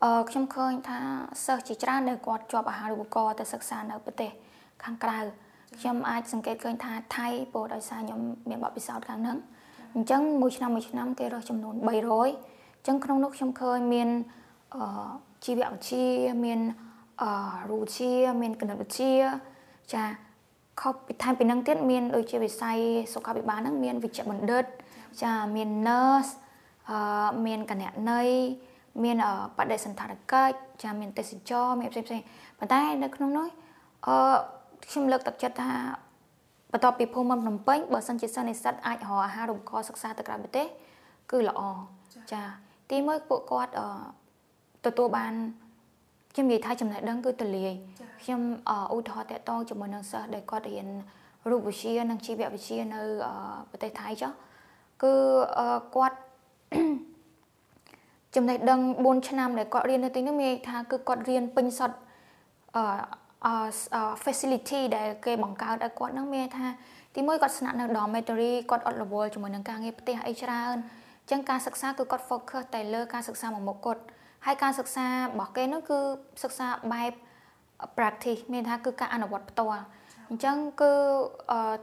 អឺខ្ញុំឃើញថាសិស្សជាច្រើនដែលគាត់ជាប់អាហារូបករណ៍ទៅសិក្សានៅប្រទេសខាងក្រៅខ្ញុំអាចសង្កេតឃើញថាថៃពោលដោយសារខ្ញុំមានបទពិសោធន៍ខាងហ្នឹងអញ្ចឹងមួយឆ្នាំមួយឆ្នាំគេរើសចំនួន300អញ្ចឹងក្នុងនោះខ្ញុំឃើញមានអឺជីវវិទ្យាមានអឺរូបវិទ្យាមានគណិតវិទ្យាចាខុសពីថែមពីនឹងទៀតមានដូចជាវិស័យសុខាភិបាលហ្នឹងមានវិជ្ជបណ្ឌិត ចាមាន nurse អឺមានគណនេយ្យមានបដិសន្តារកិច្ចចាមានទេសចរមានផ្សេងផ្សេងប៉ុន្តែនៅក្នុងនោះអឺខ្ញុំលើកទឹកចិត្តថាបន្ទាប់ពីភូមិភ្នំពេញបើសិនជាសិស្សនិស្សិតអាចរកអាហារូបករណ៍សិក្សាទៅក្រៅប្រទេសគឺល្អចាទីមួយពួកគាត់អឺទទួលបានខ្ញុំនិយាយថាចំណេះដឹងគឺទូលាយខ្ញុំឧទាហរណ៍តកតងជាមួយនឹងសិស្សដែលគាត់រៀនរូបវិទ្យានិងជីវវិទ្យានៅប្រទេសថៃចុះ គឺគាត់ចំណេះដឹង4ឆ្នាំដែលគាត់រៀននៅទីនេះមានថាគឺគាត់រៀនពេញសុទ្ធអឺ facility ដែលគេបង្កើតឲ្យគាត់នឹងមានថាទីមួយគាត់ស្នាក់នៅ dormitory គាត់អត់រវល់ជាមួយនឹងការងារផ្ទះអីច្រើនអញ្ចឹងការសិក្សាគឺគាត់ focus តែលើការសិក្សាមួយមុខគាត់ហើយការសិក្សារបស់គេនោះគឺសិក្សាបែប practice មានថាគឺការអនុវត្តផ្ទាល់ អញ្ចឹងគឺ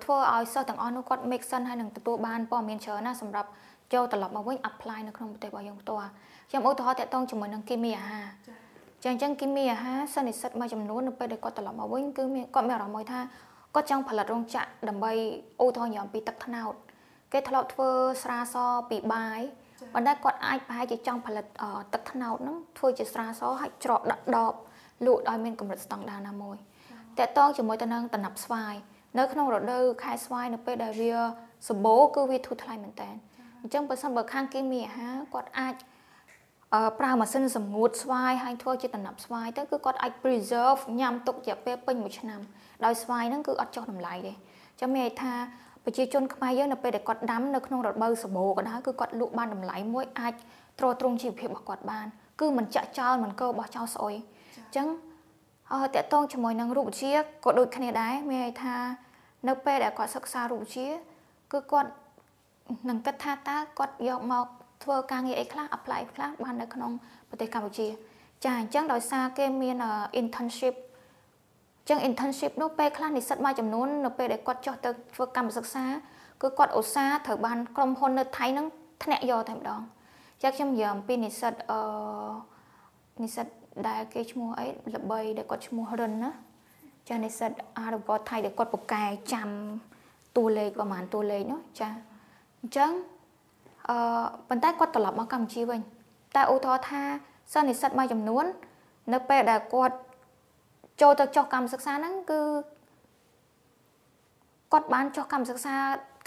ធ្វើឲ្យសិស្សទាំងអស់នោះគាត់ make sense ហើយនឹងទទួលបានព័ត៌មានច្រើនណាស់សម្រាប់ចូលត្រឡប់មកវិញ apply នៅក្នុងប្រទេសរបស់យើងផ្ទាល់ខ្ញុំឧទាហរណ៍តាក់ទងជាមួយនឹងគីមីអាហារចាអញ្ចឹងគីមីអាហារសន្និសិទមួយចំនួននៅពេលដែលគាត់ត្រឡប់មកវិញគឺមានគាត់មានអារម្មណ៍មួយថាគាត់ចង់ផលិតរោងចក្រដើម្បីឧទាហរណ៍ញ៉ាំពីទឹកត្នោតគេធ្លាប់ធ្វើស្រាសពីបាយប៉ុន្តែគាត់អាចប្រហែលជាចង់ផលិតទឹកត្នោតហ្នឹងធ្វើជាស្រាសហើយច្រកដាក់ដបលក់ឲ្យមានកម្រិតស្តង់ដារណាមួយ តកតងជាមួយទៅនឹងតំណាប់ស្វាយនៅក្នុងរដូវខែស្វាយនៅពេលដែលវាសម្បូរគឺវាធូរថ្លៃមែនតើអញ្ចឹងបើសិនបើខាងគីមីអាហារគាត់អាចប្រើម៉ាស៊ីនសម្ងួតស្វាយហើយធ្វើជាតំណាប់ស្វាយទៅគឺគាត់អាច preserve ញ៉ាំទុករយៈពេលពេញមួយឆ្នាំដោយស្វាយហ្នឹងគឺអត់ចុះតម្លៃទេចាំមានន័យថាប្រជាជនខ្មែរយើងនៅពេលដែលគាត់ដាំនៅក្នុងរដូវសម្បូរក៏ដោយគឺគាត់លក់បានតម្លៃមួយអាចទ្រទ្រង់ជីវភាពរបស់គាត់បាន គឺមិនចាក់ចោលមិនកោបោះចោលស្អុយអញ្ចឹងអឺ តកតងជាមួយនឹងរូបវិទ្យាក៏ដូចគ្នាដែរមានន័យថា នៅពេលដែលគាត់សិក្សារូបវិទ្យាគឺគាត់នឹងគិតថាតើគាត់យកមកធ្វើការងារអីខ្លះ apply ខ្លះបាននៅក្នុងប្រទេសកម្ពុជា ចាអញ្ចឹងដោយសារគេមាន internship ចឹង internship នោះពេលខ្លះនិស្សិតមួយចំនួននៅពេលដែលគាត់ចុះទៅធ្វើកម្មសិក្សាគឺគាត់ឧស្សាហ៍ត្រូវបានក្រុមហ៊ុននៅថៃហ្នឹងធ្នាក់យកតែម្ដងចាខ្ញុំនិយាយអំពីនិស្សិតអឺនិស្សិត ដែលគេឈ្មោះអីល្បីដែលគាត់ឈ្មោះរិនណាចានិស្សិតអារកថៃដែលគាត់ប្រកែចាំតួលេខប្រហែលតួលេខនោះចាអញ្ចឹងអឺប៉ុន្តែគាត់ត្រឡប់មកកម្ពុជាវិញតែឧទាហរណ៍ថាសិស្សនិស្សិតមួយចំនួន នៅពេលដែលគាត់ចូលទៅចុះកម្មសិក្សាហ្នឹងគឺគាត់បានចុះកម្មសិក្សា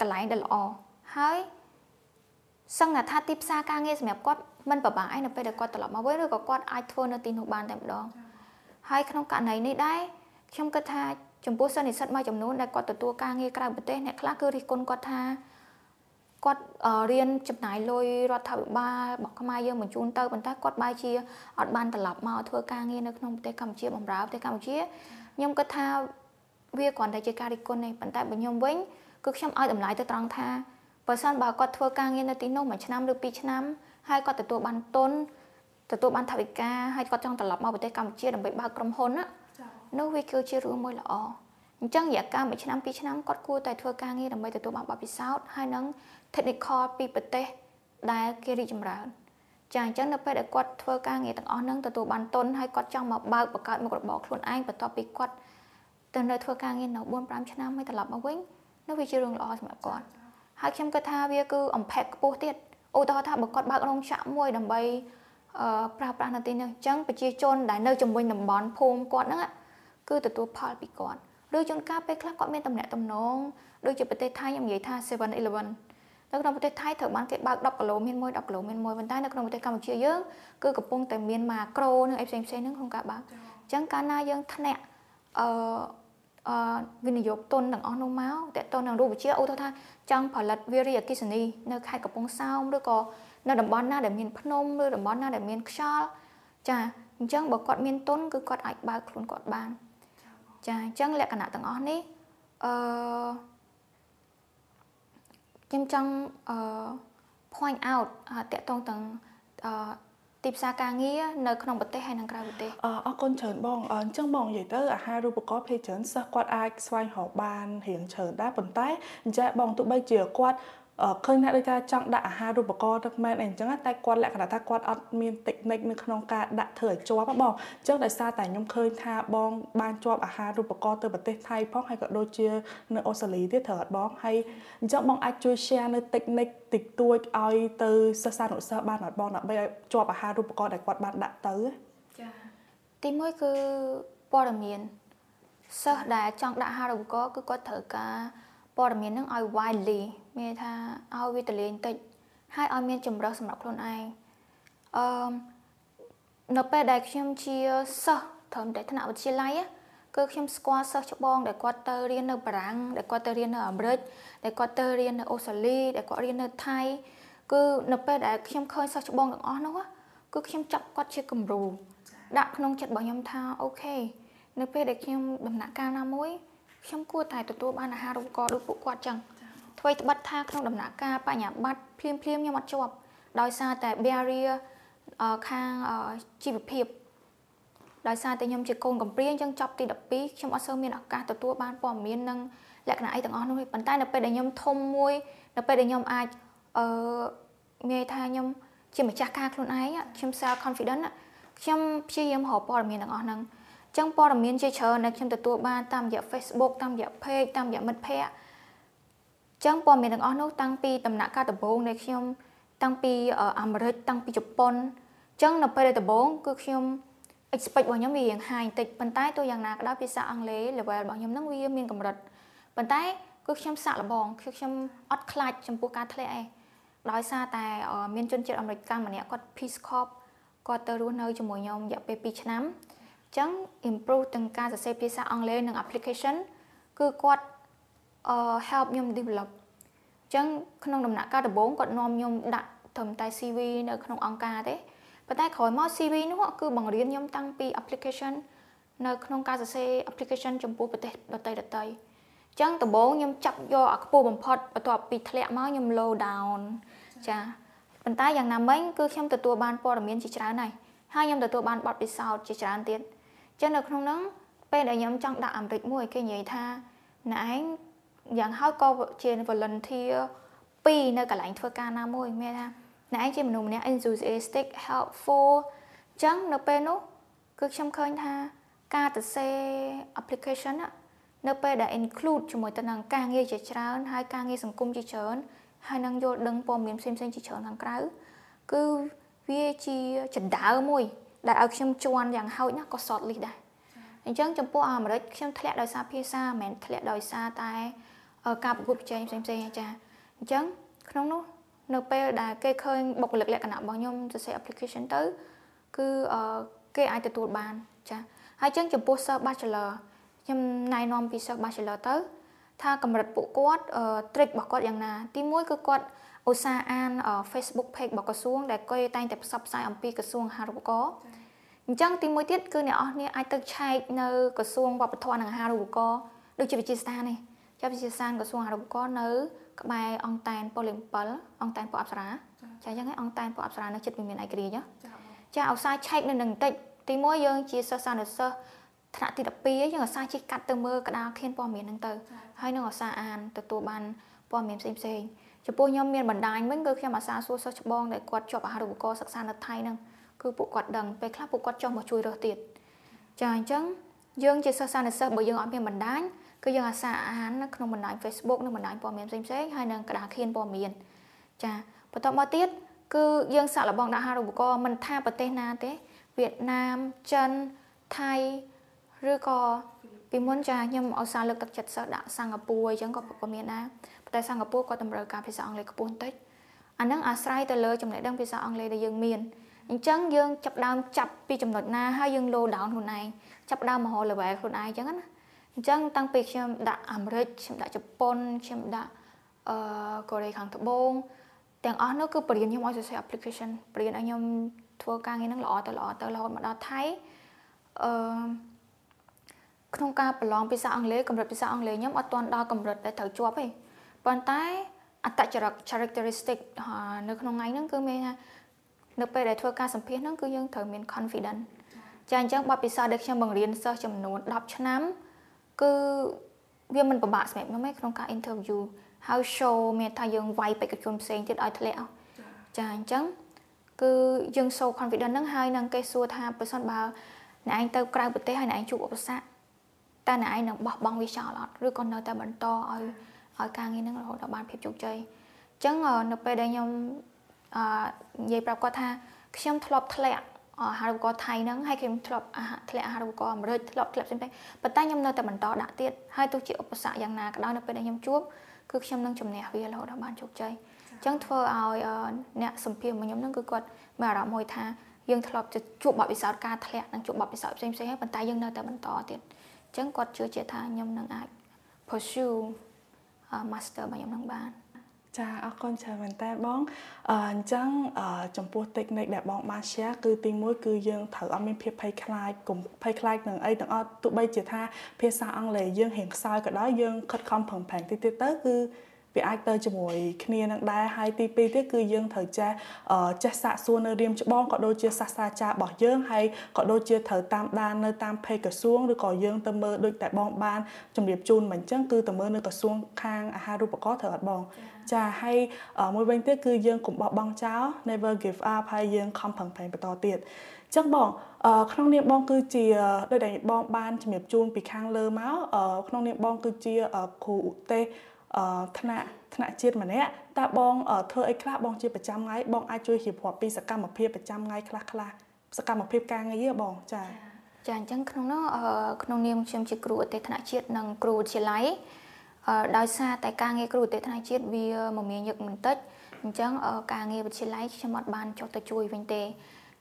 កន្លែងដែលល្អហើយសឹងថាទីផ្សារការងារសម្រាប់គាត់ មិនប្របាក់ឯនៅពេលដែលគាត់ត្រឡប់មកវិញឬក៏គាត់អាចធ្វើនៅទីនោះបានតែម្ដងហើយក្នុងករណីនេះដែរខ្ញុំគិតថាចំពោះសិស្សនិស្សិតមួយចំនួនដែលគាត់ទទួលការងារក្រៅប្រទេសអ្នកខ្លះគឺរិះគន់គាត់ថាគាត់រៀនចំណាយលុយរដ្ឋាភិបាលរបស់ខ្មែរយើងបញ្ជូនទៅប៉ុន្តែគាត់បែរជាអត់បានត្រឡប់មកធ្វើការងារនៅក្នុងប្រទេសកម្ពុជាបម្រើប្រទេសកម្ពុជាខ្ញុំគិតថាវាគ្រាន់តែជាការរិះគន់ទេប៉ុន្តែបើខ្ញុំវិញគឺខ្ញុំឲ្យតម្លៃទៅត្រង់ថាបើសិនបើគាត់ធ្វើការងារនៅទីនោះមួយឆ្នាំឬពីរឆ្នាំ ហើយគាត់ទទួលបានទុនទទួលបានថវិកាហើយគាត់ចង់ត្រឡប់មកប្រទេសកម្ពុជាដើម្បីបើកក្រុមហ៊ុនណានោះវាគឺជារឿងមួយល្អអញ្ចឹងរយៈកាលមួយឆ្នាំពីរឆ្នាំគាត់គួរតែធ្វើការងារដើម្បីទទួលបានបទពិសោធន៍ហើយនឹង technical ពីប្រទេសដែលគេរីកចម្រើនចាអញ្ចឹងនៅពេលដែលគាត់ធ្វើការងារទាំងអស់ហ្នឹងទទួលបានទុនហើយគាត់ចង់មកបើកបង្កើតមុខរបរខ្លួនឯងបន្ទាប់ពីគាត់ទៅនៅធ្វើការងារនៅ4 5ឆ្នាំហើយត្រឡប់មកវិញនោះវាជារឿងល្អសម្រាប់គាត់ហើយខ្ញុំគិតថាវាគឺ impact ខ្ពស់ទៀត ឧទាហរណ៍ថាបើគាត់បើករោងចក្រមួយដើម្បីអឺប្រើប្រាស់នៅទីនេះអញ្ចឹងប្រជាជនដែលនៅជំនួយតំបន់ភូមិគាត់ហ្នឹងគឺទទួលផលពីគាត់ឬជួនកាលពេលខ្លះគាត់មានតំណែងតំណងដូចជាប្រទេសថៃខ្ញុំនិយាយថា 7-Eleven នៅក្នុងប្រទេសថៃត្រូវបានគេបើក10គីឡូមានមួយ10គីឡូមានមួយប៉ុន្តែនៅក្នុងប្រទេសកម្ពុជាយើងគឺកំពុងតែមានម៉ាក្រូនិងអីផ្សេងផ្សេងហ្នឹងក្នុងការបើកអញ្ចឹងកាលណាយើងធ្នាក់អឺ អឺវិនិយោគទុនទាំងអស់នោះមកតើតើនឹងរូបវិទ្យាឧទាហរណ៍ថាចង់ផលិតវារីអគិសនីនៅខេត្តកំពង់សោមឬក៏នៅតំបន់ណាដែលមានភ្នំឬតំបន់ណាដែលមានខ្យល់ចាអញ្ចឹងបើគាត់មានទុនគឺគាត់អាចបើកខ្លួនគាត់បាន ចាអញ្ចឹងលក្ខណៈទាំងអស់នេះអឺខ្ញុំចង់អឺ point out តកតងទាំងអឺ ទីផ្សារការងារនៅក្នុងប្រទេសហើយនិងក្រៅប្រទេសអរគុណច្រើនបងអញ្ចឹងបងនិយាយទៅអាហារូបករណ៍ភេទច្រើនសិស្សគាត់អាចស្វែងរកបានរៀងច្រើនដែរប៉ុន្តែអញ្ចឹងបងទោះបីជាគាត់ ឃើញថាដូចថាចង់ដាក់អាហារូបករណ៍ទឹកមែនអីអញ្ចឹងតែគាត់លក្ខណៈថាគាត់អត់មានតិចនិចនៅក្នុងការដាក់ធ្វើឲ្យជាប់បងអញ្ចឹងដោយសារតែខ្ញុំឃើញថាបងបានជាប់អាហារូបករណ៍ទៅប្រទេសថៃផងហើយក៏ដូចជានៅអូស្ត្រាលីទៀតត្រូវអត់បងហើយអញ្ចឹងបងអាចជួយ share នៅតិចនិចតិចតួចឲ្យទៅសិស្សានុសិស្សបានអត់បងដើម្បីឲ្យជាប់អាហារូបករណ៍ដែលគាត់បានដាក់ទៅចាទីមួយគឺព័ត៌មានសិស្សដែលចង់ដាក់អាហារូបករណ៍គឺគាត់ត្រូវការព័ត៌មាននឹងឲ្យ widely មានថាឲ្យវាទលាយបន្តិចហើយឲ្យមានចម្រោះសម្រាប់ខ្លួនឯងអឺនៅពេលដែលខ្ញុំជាសិស្សត្រឹមតែថ្នាក់វិទ្យាល័យគឺខ្ញុំស្គាល់សិស្សច្បងដែលគាត់ទៅរៀននៅបារាំងដែលគាត់ទៅរៀននៅអាមេរិកដែលគាត់ទៅរៀននៅអូស្ត្រាលីដែលគាត់រៀននៅថៃគឺនៅពេលដែលខ្ញុំឃើញសិស្សច្បងទាំងអស់នោះគឺខ្ញុំចាប់គាត់ជាគំរូដាក់ក្នុងចិត្តរបស់ខ្ញុំថាអូខេនៅពេលដែលខ្ញុំដំណាក់កាលណាមួយខ្ញុំគួរតែទទួលបានអាហារូបករណ៍ដូចពួកគាត់ចឹង អ្វីត្បិតថាក្នុងដំណាក់កាលបញ្ញាបត្រភ្លាមភ្លាមខ្ញុំអត់ជាប់ដោយសារតែ barrier ខាងជីវភាពដោយសារតែខ្ញុំជាកូនកំព្រាអញ្ចឹងចប់ទី12ខ្ញុំអត់សូវមានឱកាសទទួលបានព័ត៌មាននិងលក្ខណៈអីទាំងអស់នោះទេប៉ុន្តែនៅពេលដែលខ្ញុំធំមួយនៅពេលដែលខ្ញុំអាចអឺមានថាខ្ញុំជាម្ចាស់ការខ្លួនឯងខ្ញុំ self confident ខ្ញុំព្យាយាមរកព័ត៌មានទាំងអស់ហ្នឹងចឹងព័ត៌មានជាច្រើនដែលខ្ញុំទទួលបានតាមរយៈ Facebook តាមរយៈ page តាមរយៈមិត្តភ័ក្តិ ចឹងព័ត៌មានទាំងអស់នោះតាំងពីដំណាក់កាលដំបូងដែលខ្ញុំតាំងពីអាមេរិកតាំងពីជប៉ុនចឹងនៅពេលដំបូងគឺខ្ញុំ expect របស់ខ្ញុំវារៀង high បន្តិចប៉ុន្តែទោះយ៉ាងណាក៏ដោយភាសាអង់គ្លេស level របស់ខ្ញុំនឹងវាមានកម្រិតប៉ុន្តែគឺខ្ញុំសាក់លបងគឺខ្ញុំអត់ខ្លាចចំពោះការធ្លាក់ឯងដោយសារតែមានជនជាតិអាមេរិកម្នាក់គាត់ Peace Corps គាត់ទៅរស់នៅជាមួយខ្ញុំរយៈពេល2ឆ្នាំចឹង improve ទាំងការសរសេរភាសាអង់គ្លេសនិង application គឺគាត់អឺ help ខ្ញុំ develop ចឹងក្នុងដំណាក់កាលដំបូងគាត់នាំខ្ញុំដាក់ត្រឹមតែ CV នៅក្នុងអង្គការទេប៉ុន្តែក្រោយមក CV នោះគឺបង្រៀនខ្ញុំតាំងពី application នៅក្នុងការសរសេរ application ចំពោះប្រទេសដទៃដទៃចឹងដំបូងខ្ញុំចាប់យកអាខ្ពស់បំផុតបន្ទាប់ពីធ្លាក់មកខ្ញុំ low down ចាប៉ុន្តែយ៉ាងណាមិញគឺខ្ញុំទទួលបានព័ត៌មានជាច្រើនហើយហើយខ្ញុំទទួលបានបទពិសោធន៍ជាច្រើនទៀតចឹងនៅក្នុងហ្នឹងពេលដែលខ្ញុំចង់ដាក់អាមេរិកមួយគេនិយាយថាណែឯង យ៉ាងហោចក៏ជា volunteer 2នៅកន្លែងធ្វើការណាមួយមានថាណែឯងជាមនុស្សម្នាក់ enthusiastic helpful ចឹងនៅពេលនោះគឺខ្ញុំឃើញថាការទៅសេ application នៅពេលដែល include ជាមួយទៅនឹងការងារជាច្រើនហើយការងារសង្គមជាច្រើនហើយនឹងយល់ដឹងព័ត៌មានផ្សេងៗជាច្រើនខាងក្រៅគឺវាជាចណ្ដើមួយ ដែលឲ្យខ្ញុំជន់យ៉ាងហោចណាស់ក៏ short list ដែរអញ្ចឹងចំពោះអាមេរិកខ្ញុំធ្លាក់ដោយសារភាសាមិនមែនធ្លាក់ដោយសារតែ ការប្រកួតប្រជែងផ្សេងផ្សេងចាអញ្ចឹងក្នុងនោះនៅពេលដែលគេឃើញបុគ្គលិកលក្ខណៈរបស់ខ្ញុំសរសេរ application ទៅគឺគេអាចទទួលបានចាហើយចឹងចំពោះ Sir Bachelor ខ្ញុំណែនាំពី Sir Bachelor ទៅ ថាកម្រិតពួកគាត់ trick របស់គាត់យ៉ាងណា ទី1គឺគាត់ឧស្សាហ៍អាន Facebook page របស់ក្រសួងដែលគេតែងតែផ្សព្វផ្សាយអំពីក្រសួងអាហារូបករណ៍អញ្ចឹងទីមួយទៀតគឺអ្នកនរគ្នាអាចទៅឆែកនៅក្រសួងវប្បធម៌និងអាហារូបករណ៍ដូចជាវិទ្យាស្ថាននេះ ចាប់វិទ្យាស្ថានក្រសួងអាហារូបករណ៍នៅក្បែរអង្គតែនប៉ូលីម7អង្គតែនពណ៌អប្សរាចាអញ្ចឹងអង្គតែនពណ៌អប្សរានៅចិត្តវិមានឯករាជ្យចាឧស្សាហ៍ឆែកនៅនឹងបន្តិចទីមួយយើងជាសិស្សានុសិស្សថ្នាក់ទី12យើងឧស្សាហ៍ជិះកាត់ទៅមើលកដាលខៀនព័ត៌មានហ្នឹងទៅហើយនឹងឧស្សាហ៍អានទទួលបានព័ត៌មានផ្សេងផ្សេងចំពោះខ្ញុំមានបណ្ដាញវិញគឺខ្ញុំអាសាសួរសិស្សច្បងដែលគាត់ជាប់អាហារូបករណ៍សិក្សានៅថៃហ្នឹងគឺពួកគាត់ដឹងពេលខ្លះពួកគាត់ចង់មកជួយរើសទៀតចាអញ្ចឹងយើងជាសិស្សសានិសិស្សបើយើងអត់មានបណ្ដាញ គឺយើងអាសាអាហារនៅក្នុងបណ្ដាញ Facebook និងបណ្ដាញព័ត៌មានផ្សេងផ្សេងហើយនឹងក្តារខៀនព័ត៌មានចាបន្តមកទៀតគឺយើងសាក់លបងដាក់អាហារូបករណ៍មិនថាប្រទេសណាទេវៀតណាមចិនថៃឬក៏ពីមុនចាខ្ញុំអសាលើកទឹកចិត្តសិស្សដាក់សិង្ហបុរីអញ្ចឹងក៏ក៏មានដែរប៉ុន្តែសិង្ហបុរីគាត់តម្រូវការភាសាអង់គ្លេសខ្ពស់បន្តិចអាហ្នឹងអាស្រ័យទៅលើចំណេះដឹងភាសាអង់គ្លេសដែលយើងមានអញ្ចឹងយើងចាប់ដើមចាប់ពីចំណុចណាហើយយើង low down ខ្លួនឯងចាប់ដើមមហោ level ខ្លួនឯងអញ្ចឹងណា អញ្ចឹងតាំងពីខ្ញុំដាក់អាមេរិកខ្ញុំដាក់ជប៉ុនខ្ញុំដាក់អឺកូរ៉េខាងត្បូងទាំងអស់នោះគឺបរៀនខ្ញុំឲ្យសរសេរ application បរៀនឲ្យខ្ញុំធ្វើការងារហ្នឹងល្អទៅល្អទៅរហូតមកដល់ថៃអឺក្នុងការប្រឡងភាសាអង់គ្លេសកម្រិតភាសាអង់គ្លេសខ្ញុំអត់ទាន់ដល់កម្រិតដែលត្រូវជាប់ទេប៉ុន្តែអត្តចរិត characteristic នៅក្នុងថ្ងៃហ្នឹងគឺមានថានៅពេលដែលធ្វើការសម្ភាសហ្នឹងគឺយើងត្រូវមាន confidence ចាអញ្ចឹងបទពិសោធន៍ដែលខ្ញុំបង្រៀនសិស្សចំនួន10ឆ្នាំ គឺវាមិនពិបាកសម្រាប់ខ្ញុំទេក្នុងការ interview ហើយ show មានថាយើងវាយបេក្ខជនផ្សេងទៀតឲ្យធ្លាក់ចាអញ្ចឹងគឺយើង show confidence ហ្នឹងហើយនឹងគេសួរថាបើសិនបើអ្នកឯងទៅក្រៅប្រទេសហើយអ្នកឯងជួបឧបសគ្គតើអ្នកឯងនឹងបោះបង់វាចោលអត់ឬក៏នៅតែបន្តឲ្យឲ្យការងារហ្នឹងរហូតដល់បានភាពជោគជ័យអញ្ចឹងនៅពេលដែលខ្ញុំអឺនិយាយប្រាប់គាត់ថាខ្ញុំធ្លាប់ធ្លាក់ អាហារូបករណ៍ថៃហ្នឹងហើយខ្ញុំធ្លាប់អាហារធ្លាក់អាហារូបករណ៍អាមេរិកធ្លាប់ធ្លាក់ផ្សេងៗប៉ុន្តែខ្ញុំនៅតែបន្តដាក់ទៀតហើយទោះជាឧបសគ្គយ៉ាងណាក៏ដោយនៅពេលដែលខ្ញុំជួបគឺខ្ញុំនឹងជំនះវារហូតដល់បានជោគជ័យអញ្ចឹងធ្វើឲ្យអ្នកសម្ភាររបស់ខ្ញុំហ្នឹងគឺគាត់មានអារម្មណ៍មួយថាយើងធ្លាប់ជួបបទពិសោធន៍ការធ្លាក់និងជួបបទពិសោធន៍ផ្សេងៗហើយប៉ុន្តែយើងនៅតែបន្តទៀតអញ្ចឹងគាត់ជឿជាក់ថាខ្ញុំនឹងអាច pursue master របស់ខ្ញុំនឹងបាន ចាអរគុណច្រើនមែនតើបងអញ្ចឹងចំពោះ technique ដែលបងបាន share គឺទី1គឺយើងត្រូវអត់មានភាពភ័យខ្លាចកុំភ័យខ្លាចនឹងអីទាំងអស់ទោះបីជាថាភាសាអង់គ្លេសយើងរៀងខ្សោយក៏ដោយយើងខិតខំប្រឹងប្រែងតិចទៀតទៅគឺ វាអាចទៅជាមួយគ្នានឹងដែរហើយទី2ទៀតគឺយើងត្រូវចេះចេះសាកសួរនៅរៀមច្បងក៏ដូចជាសាស្ត្រាចារ្យរបស់យើងហើយក៏ដូចជាត្រូវតាមដាននៅតាមពេកក្រសួងឬក៏យើងទៅមើលដូចតែបងបានជំរាបជូនមិនអញ្ចឹងគឺទៅមើលនៅក្រសួងខាងអាហារូបករណ៍ត្រូវអត់បងចាហើយមួយវិញទៀតគឺយើងកុំបោះបង់ចោល never give up ហើយយើងខំប្រឹងប្រែងបន្តទៀតចឹងបងក្នុងនាមបងគឺជាដូចដែលបងបានជំរាបជូនពីខាងលើមកក្នុងនាមបងគឺជាគ្រូឧទ្ទេស ថ្នាក់ថ្នាក់ជាតិម្នាក់តើបងធ្វើអីខ្លះបងជាប្រចាំថ្ងៃបងអាចជួយរៀបរាប់ពីសកម្មភាពប្រចាំថ្ងៃខ្លះខ្លះសកម្មភាពការងារបងចាចាអញ្ចឹងក្នុងនោះក្នុងនាមខ្ញុំជាគ្រូអតិថ្នាក់ជាតិនិងគ្រូវិទ្យាល័យដោយសារតែការងារគ្រូអតិថ្នាក់ជាតិវាមមាញឹកបន្តិចអញ្ចឹងការងារវិទ្យាល័យខ្ញុំអត់បានចុះទៅជួយវិញទេ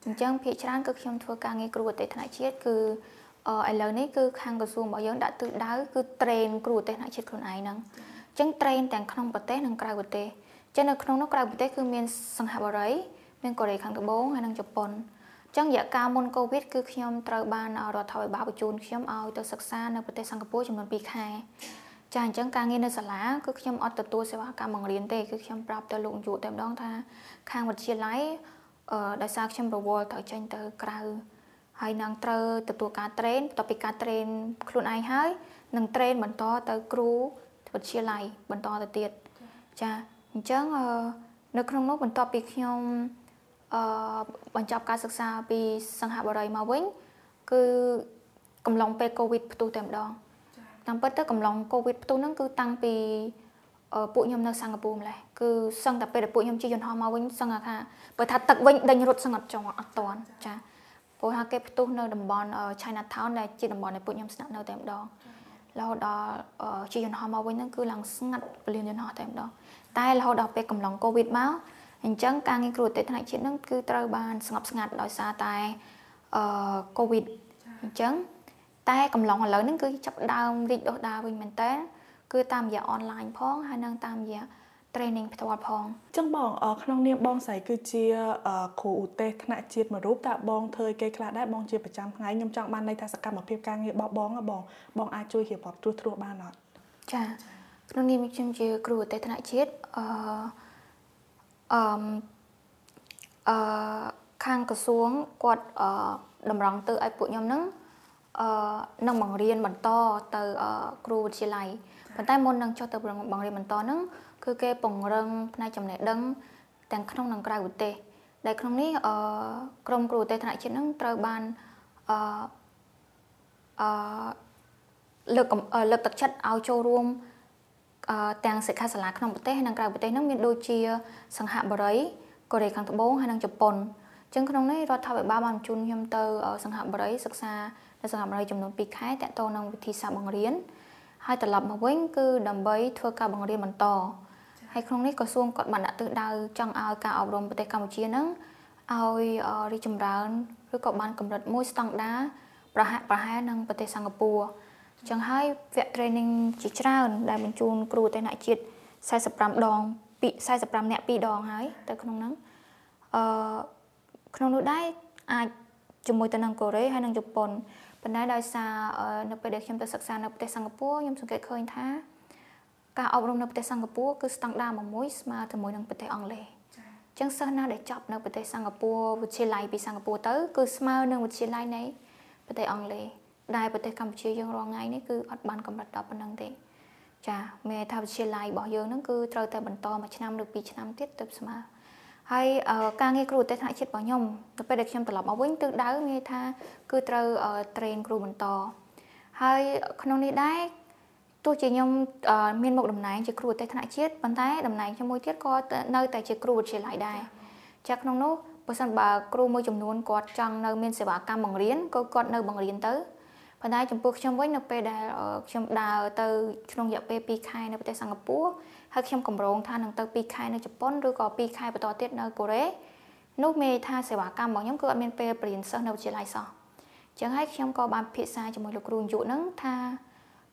អញ្ចឹងភាគច្រើនគឺខ្ញុំធ្វើការងារគ្រូអតិថ្នាក់ជាតិគឺឥឡូវនេះគឺខាងក្រសួងរបស់យើងដាក់ទិសដៅគឺ train គ្រូអតិថ្នាក់ជាតិខ្លួនឯងហ្នឹង ចឹង train ទាំងក្នុងប្រទេសនិងក្រៅប្រទេសចឹងនៅក្នុងនោះក្រៅប្រទេសគឺមានសង្ហបុរីមានកូរ៉េខាងត្បូងហើយនិងជប៉ុនចឹងរយៈកាលមុនកូវីដគឺខ្ញុំត្រូវបានរដ្ឋាភិបាលបញ្ជូនខ្ញុំឲ្យទៅសិក្សានៅប្រទេសសិង្ហបុរីចំនួន2ខែចាអញ្ចឹងការងារនៅសាលាគឺខ្ញុំអត់ទទួលសេវាកម្មបង្រៀនទេគឺខ្ញុំប្រាប់ទៅលោកយុតែម្ដងថាខាងវិទ្យាល័យអឺដោយសារខ្ញុំរវល់ត្រូវចេញទៅក្រៅហើយនឹងត្រូវទទួលការ train បន្ទាប់ពីការ train ខ្លួនឯងហើយនឹង train បន្តទៅគ្រូ វិទ្យាល័យបន្តទៅទៀតចាអញ្ចឹងនៅក្នុងនោះបន្ទាប់ពីខ្ញុំអឺបញ្ចប់ការសិក្សាពីសង្ហបុរីមកវិញគឺកំឡុងពេលកូវីដផ្ទុះតែម្ដងតាមពិតទៅកំឡុងកូវីដផ្ទុះហ្នឹងគឺតាំងពីពួកខ្ញុំនៅសិង្ហបុរីម្លេះគឺសឹងតែពេលដែលពួកខ្ញុំជិះយន្តហោះមកវិញសឹងថាបើថាទឹកវិញដេញរត់សឹងអត់ចង់អត់តាន់ចាព្រោះថាគេផ្ទុះនៅតំបន់ China Town ដែលជាតំបន់ដែលពួកខ្ញុំស្នាក់នៅតែម្ដង រហូតដល់ជាយន្តហោះមកវិញហ្នឹងគឺឡើងស្ងាត់ពលានយន្តហោះតែម្ដងតែរហូតដល់ពេលកំឡុងកូវីដមកអញ្ចឹងការងារគ្រូទេថ្នាក់ជាតិហ្នឹងគឺត្រូវបានស្ងប់ស្ងាត់ដោយសារតែអឺកូវីដអញ្ចឹងតែកំឡុងឥឡូវហ្នឹងគឺចាប់ដើមរីកដុះដាលវិញមែនតើគឺតាមរយៈអនឡាញផងហើយនឹងតាមរយៈ training ផ្ទាល់ផងចឹងបងក្នុងនាមបងស្រីគឺជាគ្រូឧទេសថ្នាក់ជាតិមួយរូបតើបងធ្វើគេខ្លះដែរបងជាប្រចាំថ្ងៃខ្ញុំចង់បានន័យថាសកម្មភាពការងាររបស់បងបងបងអាចជួយរៀបរាប់ត្រួសត្រាសបានអត់ចាក្នុងនាមខ្ញុំជាគ្រូឧទេសថ្នាក់ជាតិអឺអឺអឺខាងក្រសួងគាត់អឺតម្រង់ទៅឲ្យពួកខ្ញុំនឹងអឺនឹងបង្រៀនបន្តទៅគ្រូវិទ្យាល័យប៉ុន្តែមុននឹងចុះទៅបង្រៀនបន្តហ្នឹង គឺគេពង្រឹងផ្នែកចំណេះដឹង ទាំងក្នុងនិងក្រៅប្រទេសដែលក្នុងនេះអឺក្រមគ្រូប្រទេសថ្នាក់ជាតិហ្នឹងត្រូវបានអឺអឺលើកលើកទឹកចិត្តឲ្យចូលរួមអឺទាំងសិក្ខាសាលាក្នុងប្រទេសនិងក្រៅប្រទេសហ្នឹងមានដូចជា សង្ហបុរីកូរ៉េខាងត្បូងហើយនិងជប៉ុនចឹងក្នុងនេះរដ្ឋាភិបាលបានជូនខ្ញុំទៅ សង្ហបុរីសិក្សានៅសង្ហបុរីចំនួន2ខែតកតទៅនឹងវិធីសាស្ត្របង្រៀនហើយត្រឡប់មកវិញគឺដើម្បីធ្វើការបង្រៀនបន្ត ហើយក្នុងនេះក្រសួងគាត់បានដាក់ទិសដៅចង់ឲ្យការអប់រំប្រទេសកម្ពុជាហ្នឹងឲ្យរីកចម្រើនឬក៏បានកម្រិតមួយស្តង់ដារប្រហាក់ប្រហែលនឹងប្រទេសសិង្ហបុរីចឹងហើយវគ្គ training ជាច្រើនដែលបញ្ជូនគ្រូតេណជាតិ45ដងពី45នាក់2ដងហើយទៅក្នុងហ្នឹងអឺក្នុងនោះដែរអាចជាមួយទៅនឹងកូរ៉េហើយនិងជប៉ុនប៉ុន្តែដោយសារនៅពេលដែលខ្ញុំទៅសិក្សានៅប្រទេសសិង្ហបុរីខ្ញុំសង្កេតឃើញថា ការអប់រំនៅប្រទេសសិង្ហបុរីគឺស្តង់ដារមួយស្មើជាមួយនឹងប្រទេសអង់គ្លេសអញ្ចឹងសិស្សណាដែលចប់នៅប្រទេសសិង្ហបុរីវិទ្យាល័យពីសិង្ហបុរីទៅគឺស្មើនឹងវិទ្យាល័យនៃប្រទេសអង់គ្លេសដែលប្រទេសកម្ពុជាយើងរាល់ថ្ងៃនេះគឺអត់បានកម្រិតដល់ប៉ុណ្ណឹងទេចាមេថាវិទ្យាល័យរបស់យើងហ្នឹងគឺត្រូវតែបន្តមួយឆ្នាំឬពីរឆ្នាំទៀតទៅស្មើហើយការងារគ្រូទេសថ្នាក់ជាតិរបស់ខ្ញុំទៅពេលដែលខ្ញុំត្រឡប់មកវិញទិសដៅមានថា គឺត្រូវ train គ្រូបន្តហើយក្នុងនេះដែរ ទោះជាខ្ញុំមានមុខតំណែងជាគ្រូទេសថ្នាក់ជាតិប៉ុន្តែតំណែងខ្ញុំមួយទៀតក៏នៅតែជាគ្រូវិទ្យាល័យដែរចាក្នុងនោះបើសិនបើគ្រូមួយចំនួនគាត់ចង់នៅមានសេវាកម្មបង្រៀនក៏គាត់នៅបង្រៀនទៅប៉ុន្តែចំពោះខ្ញុំវិញនៅពេលដែលខ្ញុំដើរទៅក្នុងរយៈពេល2ខែនៅប្រទេសសិង្ហបុរីហើយខ្ញុំកម្រងថានឹងទៅ2ខែនៅជប៉ុនឬក៏2ខែបន្តទៀតនៅកូរ៉េនោះមានថាសេវាកម្មរបស់ខ្ញុំគឺអត់មានពេលបរៀនសិស្សនៅវិទ្យាល័យសោះអញ្ចឹងហើយខ្ញុំក៏បានពិភាក្សាជាមួយលោកគ្រូយុហ្នឹងថា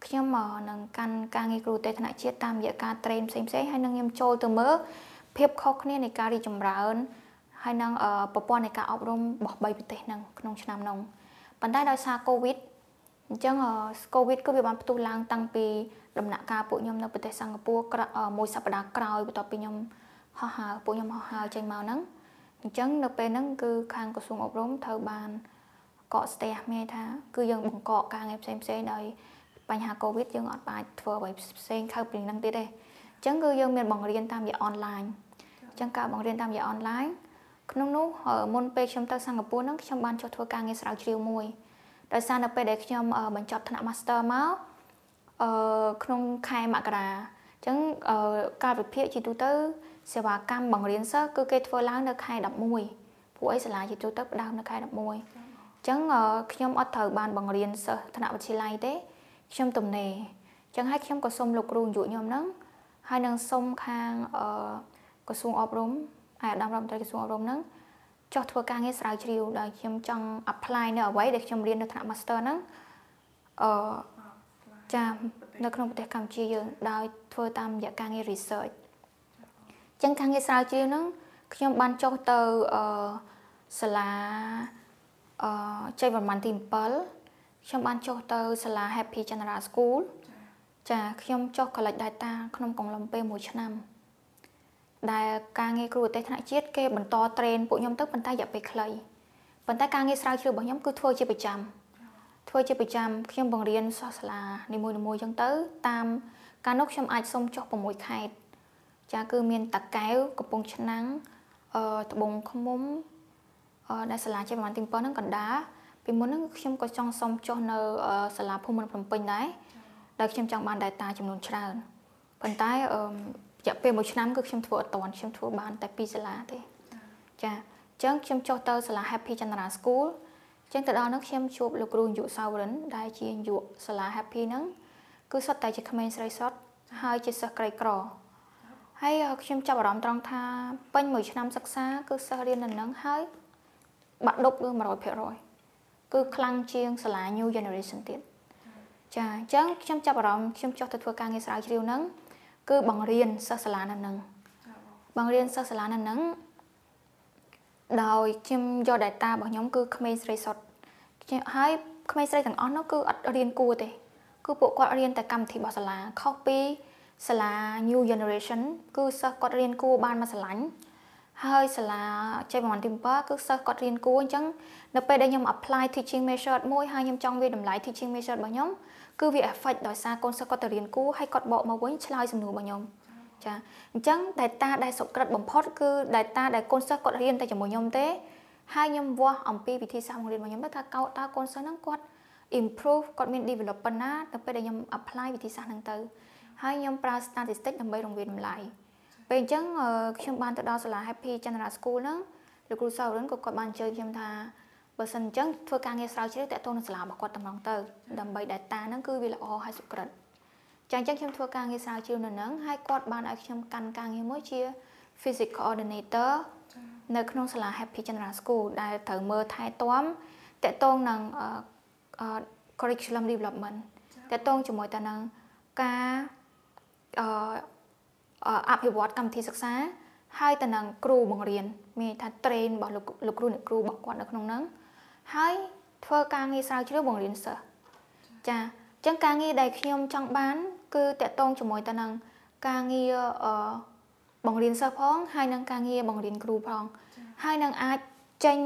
ខ្ញុំនឹងកាន់ការងារគ្រូទេសថ្នាក់ជាតិតាមរយៈការ train ផ្សេងផ្សេងហើយនឹងខ្ញុំចូលទៅមើលភាពខុសគ្នានៃការរីចម្រើនហើយនឹងប្រព័ន្ធនៃការអប់រំរបស់3ប្រទេសហ្នឹងក្នុងឆ្នាំនោះប៉ុន្តែដោយសារ COVID អញ្ចឹងកូវីដគឺវាបានផ្ទុះឡើងតាំងពីដំណាក់កាលពួកខ្ញុំនៅប្រទេសសិង្ហបុរីមួយសប្តាហ៍ក្រោយបន្ទាប់ពីខ្ញុំហោះហើរពួកខ្ញុំហោះហើរចេញមកហ្នឹងអញ្ចឹងនៅពេលហ្នឹងគឺខាងក្រសួងអប់រំត្រូវបានកកស្ទះមានថា គឺយើងបង្កកការងារផ្សេងផ្សេងដោយ បញ្ហាកូវីដយើងអត់អាចធ្វើអ្វីផ្សេងខុសពីហ្នឹងទៀតទេអញ្ចឹងគឺយើងមានបង្រៀនតាមរយៈអនឡាញអញ្ចឹងការបង្រៀនតាមរយៈអនឡាញក្នុងនោះមុនពេលខ្ញុំទៅសិង្ហបុរីហ្នឹងខ្ញុំបានចុះធ្វើការងារស្រាវជ្រាវមួយដោយសារនៅពេលដែលខ្ញុំបញ្ចប់ថ្នាក់ Master មកអឺក្នុងខែមករាអញ្ចឹងការវិភាគជាទូទៅសេវាកម្មបង្រៀនសិស្សគឺគេធ្វើឡើងនៅខែ11ពួកអីសាលាជាទូទៅផ្ដើមនៅខែ11អញ្ចឹងខ្ញុំអត់ត្រូវបានបង្រៀនសិស្សថ្នាក់វិទ្យាល័យទេ ខ្ញុំទំនេរអញ្ចឹងហើយខ្ញុំក៏សុំលោកគ្រូយុខ្ញុំហ្នឹងហើយនឹងសុំខាងអឺក្រសួងអប់រំអាយដាមរដ្ឋមន្ត្រីក្រសួងអប់រំហ្នឹងចោះធ្វើការងារស្រាវជ្រាវដែលខ្ញុំចង់ apply នៅអ្វីដែលខ្ញុំរៀននៅថ្នាក់ master ហ្នឹងអឺចានៅក្នុងប្រទេសកម្ពុជាយើងដោយធ្វើតាមរយៈការងារ research ចឹងការងារស្រាវជ្រាវហ្នឹងខ្ញុំបានចុះទៅអឺសាលាអឺជ័យវរ្ម័នទី7 ខ្ញុំបានចុះទៅសាលា Happy General School ចាខ្ញុំចុះ collect data ក្នុងកំឡុងពេល1ឆ្នាំ ដែលការងារគ្រូប្រទេសថ្នាក់ជាតិគេបន្តត្រេនពួកខ្ញុំទៅប៉ុន្តែរយៈពេលខ្លីប៉ុន្តែការងារស្រាវជ្រាវរបស់ខ្ញុំគឺធ្វើជាប្រចាំធ្វើជាប្រចាំខ្ញុំបង្រៀនសិស្សសាលានីមួយៗចឹងទៅ តាមកាលនោះខ្ញុំអាចសុំចុះ6ខេត្តចាគឺមានតាកែវកំពង់ឆ្នាំងអឺត្បូងឃ្មុំអឺដែលសាលាជាប្រហែលទី7ហ្នឹងកណ្ដាល ពីមុនហ្នឹងខ្ញុំក៏ចង់សុំចុះនៅសាលាភូមិភ្នំពេញដែរដែលខ្ញុំចង់បាន data ចំនួនច្រើនប៉ុន្តែអឺរយៈពេល1ឆ្នាំគឺខ្ញុំធ្វើអត់តាន់ខ្ញុំធ្វើបានតែ2សាលាទេចាអញ្ចឹងខ្ញុំចុះទៅសាលា Happy Chandra School អញ្ចឹងទៅដល់នោះខ្ញុំជួបលោកគ្រូយុសាវរិនដែលជាយុសាលា Happy ហ្នឹងគឺសុទ្ធតែជាក្មេងស្រីសុទ្ធហើយជាសិស្សក្រីក្រហើយខ្ញុំចាប់អារម្មណ៍ត្រង់ថាពេញមួយឆ្នាំសិក្សាគឺសិស្សរៀននៅនឹងហើយបាក់ដប់គឺ100% គឺខ្លាំងជាងសាលា New Generation ទៀតចាអញ្ចឹងខ្ញុំចាប់អារម្មណ៍ខ្ញុំចុះទៅធ្វើការងារស្រាវជ្រាវហ្នឹងគឺបង្រៀនសិស្សសាលានៅនឹងបង្រៀនសិស្សសាលានៅនឹងដោយខ្ញុំយក data របស់ខ្ញុំគឺក្មេងស្រីសុទ្ធហើយក្មេងស្រីទាំងអស់នោះគឺអត់រៀនគួរទេ គឺពួកគាត់រៀនតែកម្មវិធីរបស់សាលាខុសពីសាលា New Generation គឺសិស្សគាត់រៀនគួរបានមកស្រឡាញ់ ហើយសាលាចេប្រហែលទី7គឺសិស្សគាត់រៀនគួរអញ្ចឹងនៅពេលដែលខ្ញុំ apply teaching method មួយហើយខ្ញុំចង់វាតម្លៃ teaching method របស់ខ្ញុំគឺវា affect ដោយសារកូនសិស្សគាត់ទៅរៀនគួរហើយគាត់បកមកវិញឆ្លើយសំណួររបស់ខ្ញុំចាអញ្ចឹង data ដែលសុក្រិតបំផុតគឺ data ដែលកូនសិស្សគាត់រៀនតែជាមួយខ្ញុំទេហើយខ្ញុំវាស់អំពីវិធីសាស្ត្របង្រៀនរបស់ខ្ញុំទៅថាកោតតើកូនសិស្សហ្នឹងគាត់ improve គាត់មាន develop ប៉ុណ្ណាទៅពេលដែលខ្ញុំ apply វិធីសាស្ត្រហ្នឹងទៅហើយខ្ញុំប្រើ statistic ដើម្បីរង្វាយតម្លៃ ពេលអញ្ចឹងខ្ញុំបានទៅដល់សាលា Happy General School ហ្នឹងលោកគ្រូសាវរិនក៏គាត់បានអញ្ជើញខ្ញុំថាបើសិនអញ្ចឹងធ្វើការងារស្រាវជ្រាវតាក់ទងនឹងសាលារបស់គាត់តំណងទៅដើម្បី data ហ្នឹងគឺវាល្អហើយសុក្រិតចាអញ្ចឹងខ្ញុំធ្វើការងារស្រាវជ្រាវនៅហ្នឹងហើយគាត់បានឲ្យខ្ញុំកាន់ការងារមួយជា physics coordinator នៅក្នុងសាលា Happy General School ដែលត្រូវមើលថែទាំតាក់ទងនឹង curriculum development តាក់ទងជាមួយទៅនឹងការអ ភិវឌ្ឍកម្មវិធីសិក្សា ហើយទៅនឹងគ្រូបង្រៀនមានថា train របស់លោកលោកគ្រូអ្នកគ្រូរបស់គាត់នៅក្នុងហ្នឹងហើយធ្វើការងារស្រាវជ្រាវបង្រៀនសិស្សចាអញ្ចឹងការងារដែលខ្ញុំចង់បាន គឺតកតងជាមួយទៅនឹងការងារអឺបង្រៀនសិស្សផង ហើយនឹងការងារបង្រៀនគ្រូផង ហើយនឹងអាចចេញ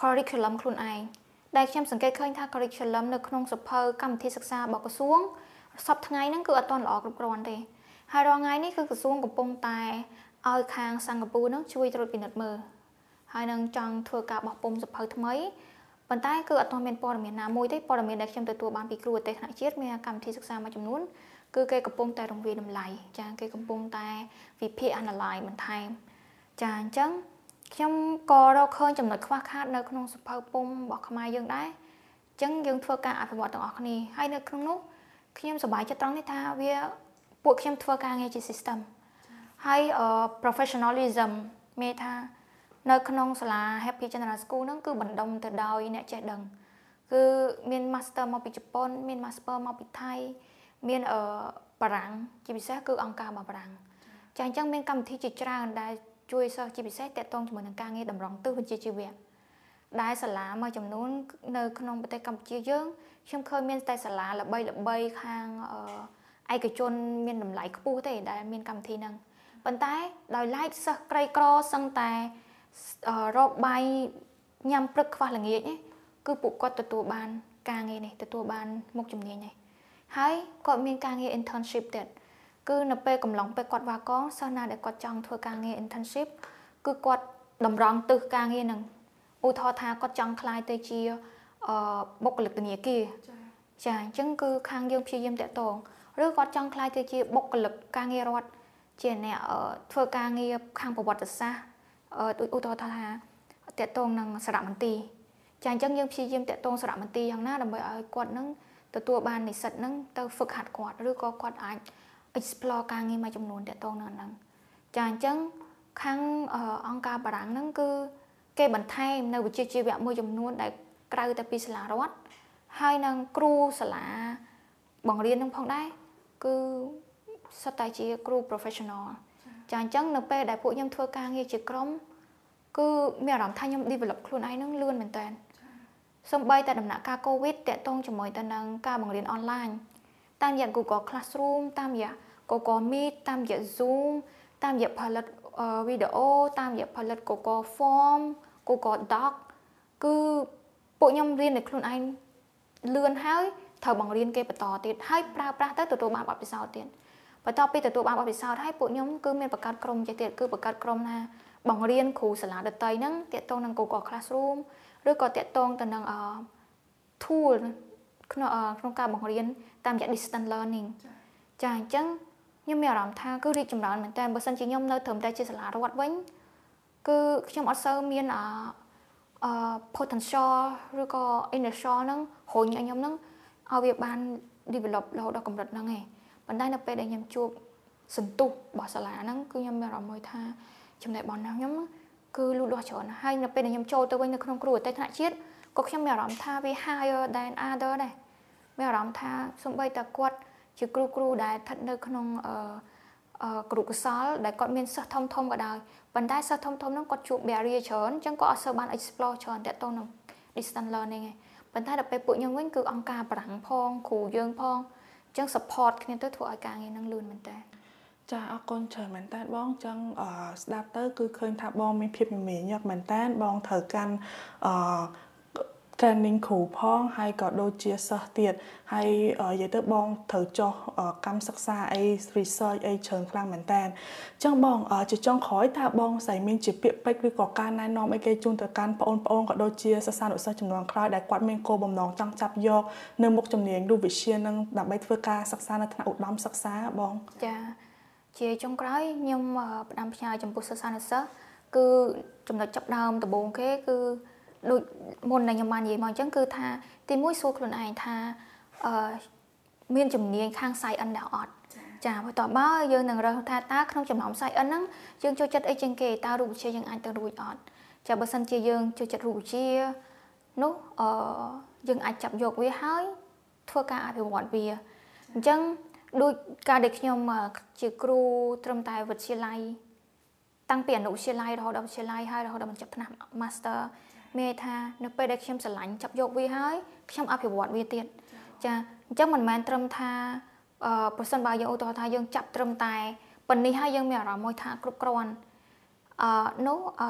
curriculum ខ្លួនឯងដែលខ្ញុំសង្កេតឃើញថា curriculum នៅក្នុងសភៅកម្មវិធីសិក្សារបស់ក្រសួងសប្តាហ៍ថ្ងៃហ្នឹងគឺអត់ទាន់ល្អគ្រប់គ្រាន់ទេ ហើយរាល់ថ្ងៃនេះគឺក្រសួងកំពុងតែឲ្យខាងសិង្ហបុរីហ្នឹងជួយត្រួតពិនិត្យមើលហើយនឹងចង់ធ្វើការបោះពុំសភៅថ្មីប៉ុន្តែគឺអត់ទាន់មានព័ត៌មានណាមួយទេព័ត៌មានដែលខ្ញុំទទួលបានពីគ្រូអទេសថ្នាក់ជាតិមានកម្មវិធីសិក្សាមួយចំនួនគឺគេកំពុងតែរង្វាយតម្លៃចាគេកំពុងតែវិភាគ analyze បន្ថែមចាអញ្ចឹងខ្ញុំក៏រកឃើញចំណុចខ្វះខាតនៅក្នុងសភៅពុំរបស់ខ្មែរយើងដែរអញ្ចឹងយើងធ្វើការអភិវឌ្ឍទាំងអស់គ្នាហើយនៅក្នុងនោះខ្ញុំសប្បាយចិត្តត្រង់នេះថាវា ពួកខ្ញុំធ្វើការងារជា system ហើយ professionalism មានថានៅក្នុងសាលា Happy General School ហ្នឹងគឺបណ្ដុំទៅដោយអ្នកចេះដឹងគឺមាន master មកពីជប៉ុន មាន master មកពីថៃមានអឺបារាំងជាពិសេសគឺអង្គការរបស់បារាំងចាអញ្ចឹងមានកម្មវិធីជាច្រើនដែលជួយសិស្សជាពិសេសតកតងជាមួយនឹងការងារតម្រង់ទិសវិជ្ជាជីវៈដែលសាលាមួយចំនួននៅក្នុងប្រទេសកម្ពុជាយើងខ្ញុំឃើញមានតែសាលាល្បីល្បីខាង ឯកជនមានតម្លៃខ្ពស់ទេដែលមានកម្មវិធីហ្នឹងប៉ុន្តែដោយឡែកសិស្សក្រីក្រសឹងតែរកបាយញ៉ាំព្រឹកខ្វះល្ងាចគឺពួកគាត់ទទួលបានការងារនេះទទួលបានមុខជំនាញនេះហើយគាត់មានការងារ internship ទៀតគឺនៅពេលកំឡុងពេលគាត់វ៉ាកងសិស្សណាដែលគាត់ចង់ធ្វើការងារ internship គឺគាត់តម្រង់ទិសការងារនឹងឧទាហរណ៍ថាគាត់ចង់ក្លាយទៅជាអឺបុគ្គលិកធនាគារចាអញ្ចឹងគឺខាងយើងព្យាយាមតាក់ទង ឬគាត់ចង់ក្លាយទៅជាបុគ្គលិកការងាររដ្ឋជាអ្នកធ្វើការងារខាងប្រវត្តិសាស្ត្រឧទាហរណ៍ថាតាក់ទងនឹងសារមន្ទីរចាអញ្ចឹងយើងព្យាយាមតាក់ទងសារមន្ទីរយ៉ាងណាដើម្បីឲ្យគាត់នឹងទទួលបាននិស្សិតនឹងទៅហ្វឹកហាត់គាត់ឬក៏គាត់អាច explore ការងារមួយចំនួនតាក់ទងនឹងហ្នឹងចាអញ្ចឹងខាងអង្គការបារាំងហ្នឹងគឺគេបន្ថែមនៅវិជ្ជាជីវៈមួយចំនួនដែលក្រៅតែពីសាលារដ្ឋហើយនឹងគ្រូសាលាបង្រៀននឹងផងដែរ គឺសុទ្ធតែជាគ្រូ professional ចាអញ្ចឹងនៅពេលដែលពួកខ្ញុំធ្វើការងារជាក្រុមគឺមានអារម្មណ៍ថាខ្ញុំ develop ខ្លួនឯងនឹងលឿនមែនតើសំបីតែដំណាក់កាល COVID តាក់ទងជាមួយទៅនឹងការបង្រៀនអនឡាញតាមរយៈ Google Classroom តាមរយៈ Google Meet តាមរយៈ Zoom តាមរយៈផលិតវីដេអូតាមរយៈផលិត Google Form Google Doc គឺពួកខ្ញុំរៀននៅខ្លួនឯងលឿនហើយ ត្រូវបង្រៀនគេបន្តទៀតហើយប្រើប្រាស់ទៅទទួលបានបទពិសោធន៍ទៀតបន្ទាប់ពីទទួលបានបទពិសោធន៍ហើយពួកខ្ញុំគឺមានបង្កើតក្រុមចេះទៀតគឺបង្កើតក្រុមណាបង្រៀនគ្រូសាលាដតីហ្នឹងតាក់ទងនឹង Google Classroom ឬក៏តាក់ទងទៅនឹង tool ក្នុងក្នុងការបង្រៀនតាមរយៈ distance learning ចាអញ្ចឹងខ្ញុំមានអារម្មណ៍ថាគឺរីកចម្រើនមែនតើបើសិនជាខ្ញុំនៅត្រឹមតែជាសាលារដ្ឋវិញគឺខ្ញុំអត់សូវមានអឺ potential ឬក៏ inertia ហ្នឹងរុញឲ្យខ្ញុំហ្នឹង ឲ្យវាបាន develop រហូតដល់កម្រិតហ្នឹងឯងប៉ុន្តែនៅពេលដែលខ្ញុំជួបសន្ទុះរបស់សាលាហ្នឹងគឺខ្ញុំមានអារម្មណ៍មួយថាចំណេះរបស់ខ្ញុំគឺលូតលាស់ច្រើនហើយនៅពេលដែលខ្ញុំចូលទៅវិញនៅក្នុងគ្រូអតីតថ្នាក់ជាតិក៏ខ្ញុំមានអារម្មណ៍ថាវា higher than other ដែរមានអារម្មណ៍ថាសំបីតែគាត់ជាគ្រូគ្រូដែលស្ថិតនៅក្នុងអឺគ្រូកសលដែលគាត់មានសិស្សធំធំក៏ដោយប៉ុន្តែសិស្សធំធំហ្នឹងគាត់ជួប barrier ច្រើនអញ្ចឹងគាត់អត់សូវបាន explore ច្រើនតាក់ទងនឹង distance learning ឯង ប៉ុន្តែដល់ពេលពួកខ្ញុំវិញគឺអង្គការប្រាំងផងគ្រូយើងផងអញ្ចឹង support គ្នាទៅធ្វើឲ្យការងារនឹងលឿនមែនតើចាអរគុណច្រើនមែនតើបងចឹងស្ដាប់ទៅគឺឃើញថាបងមានភាពមមាញឹកមែនតើបងត្រូវកាន់អឺ training គ្រូផងហើយក៏ដូចជាសិស្សទៀតហើយនិយាយទៅបងត្រូវចុះកម្មសិក្សាអី research អីច្រើនខ្លាំងមែនតើអញ្ចឹងបងជាចុងក្រោយតើបងស្រីមានជាពាក្យពេចន៍ឬក៏ការណែនាំអីគេជូនទៅកាន់បងប្អូនក៏ដូចជាសិស្សានុសិស្សចំនួនក្រោយដែលគាត់មានគោលបំណងចង់ចាប់យកនៅមុខជំនាញរូបវិទ្យានឹងដើម្បីធ្វើការសិក្សានៅថ្នាក់ឧត្តមសិក្សាបងចាជាចុងក្រោយខ្ញុំផ្ដាំផ្ញើចំពោះសិស្សានុសិស្សគឺចំណុចចាប់ដើមដំបូងគេគឺ ដូចមុនដែលខ្ញុំបាននិយាយមកអញ្ចឹងគឺថាទីមួយសួរខ្លួនឯងថាអឺមានជំនាញខាង side end ដែរអត់ចាបន្ទាប់មកយើងនឹងរើសថាតើក្នុងចំណោម side end ហ្នឹងយើងចូលចិត្តអីជាងគេតើរូបវិទ្យាយើងអាចទៅរួចអត់ចាបើសិនជាយើងចូលចិត្តរូបវិទ្យានោះអឺយើងអាចចាប់យកវាហើយធ្វើការអភិវឌ្ឍវាអញ្ចឹងដូចការដែលខ្ញុំជាគ្រូត្រឹមតែវិទ្យាល័យតាំងពីអនុវិទ្យាល័យរហូតដល់វិទ្យាល័យហើយរហូតដល់បញ្ចប់ថ្នាក់ Master មានថានៅពេលដែលខ្ញុំស្រឡាញ់ចាប់យកវាហើយខ្ញុំអភិវឌ្ឍវាទៀតចាអញ្ចឹងមិនមែនត្រឹមថាអឺប្រសិនបើយើងឧទាហរណ៍ថាយើងចាប់ត្រឹមតែប៉ុណ្នេះហើយយើងមានអារម្មណ៍មួយថាគ្រប់គ្រាន់អឺនោះអឺ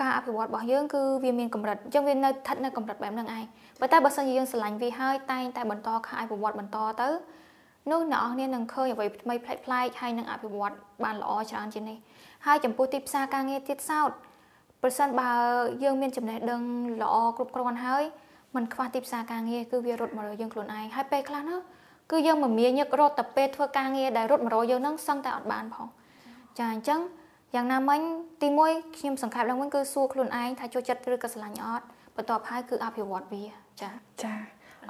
ការអភិវឌ្ឍរបស់យើងគឺវាមានកម្រិតអញ្ចឹងវានៅស្ថិតនៅកម្រិតបែបហ្នឹងឯងប៉ុន្តែបើសិនជាយើងស្រឡាញ់វាហើយតែងតែបន្តការអភិវឌ្ឍបន្តទៅនោះអ្នកនរគ្នានឹងឃើញអ្វីថ្មីប្លែកប្លែកហើយនឹងអភិវឌ្ឍបានល្អច្រើនជាងនេះហើយចំពោះទីផ្សារការងារទៀតសោត ប្រសិនបើយើងមានចំណេះដឹងល្អគ្រប់គ្រាន់ហើយมันខ្វះទីផ្សារការងារគឺវារត់មករកយើងខ្លួនឯងហើយពេលខ្លះនោះគឺយើងមិនមានញឹករត់តែពេលធ្វើការងារដែលរត់មករកយើងនឹងសឹងតែអត់បានផងចាអញ្ចឹងយ៉ាងណាមិញទី1ខ្ញុំសង្ខេបឡើងវិញគឺសួរខ្លួនឯងថាចូលចិត្តឬក៏ស្រឡាញ់អត់បន្ទាប់ហើយគឺអភិវឌ្ឍវាចាចា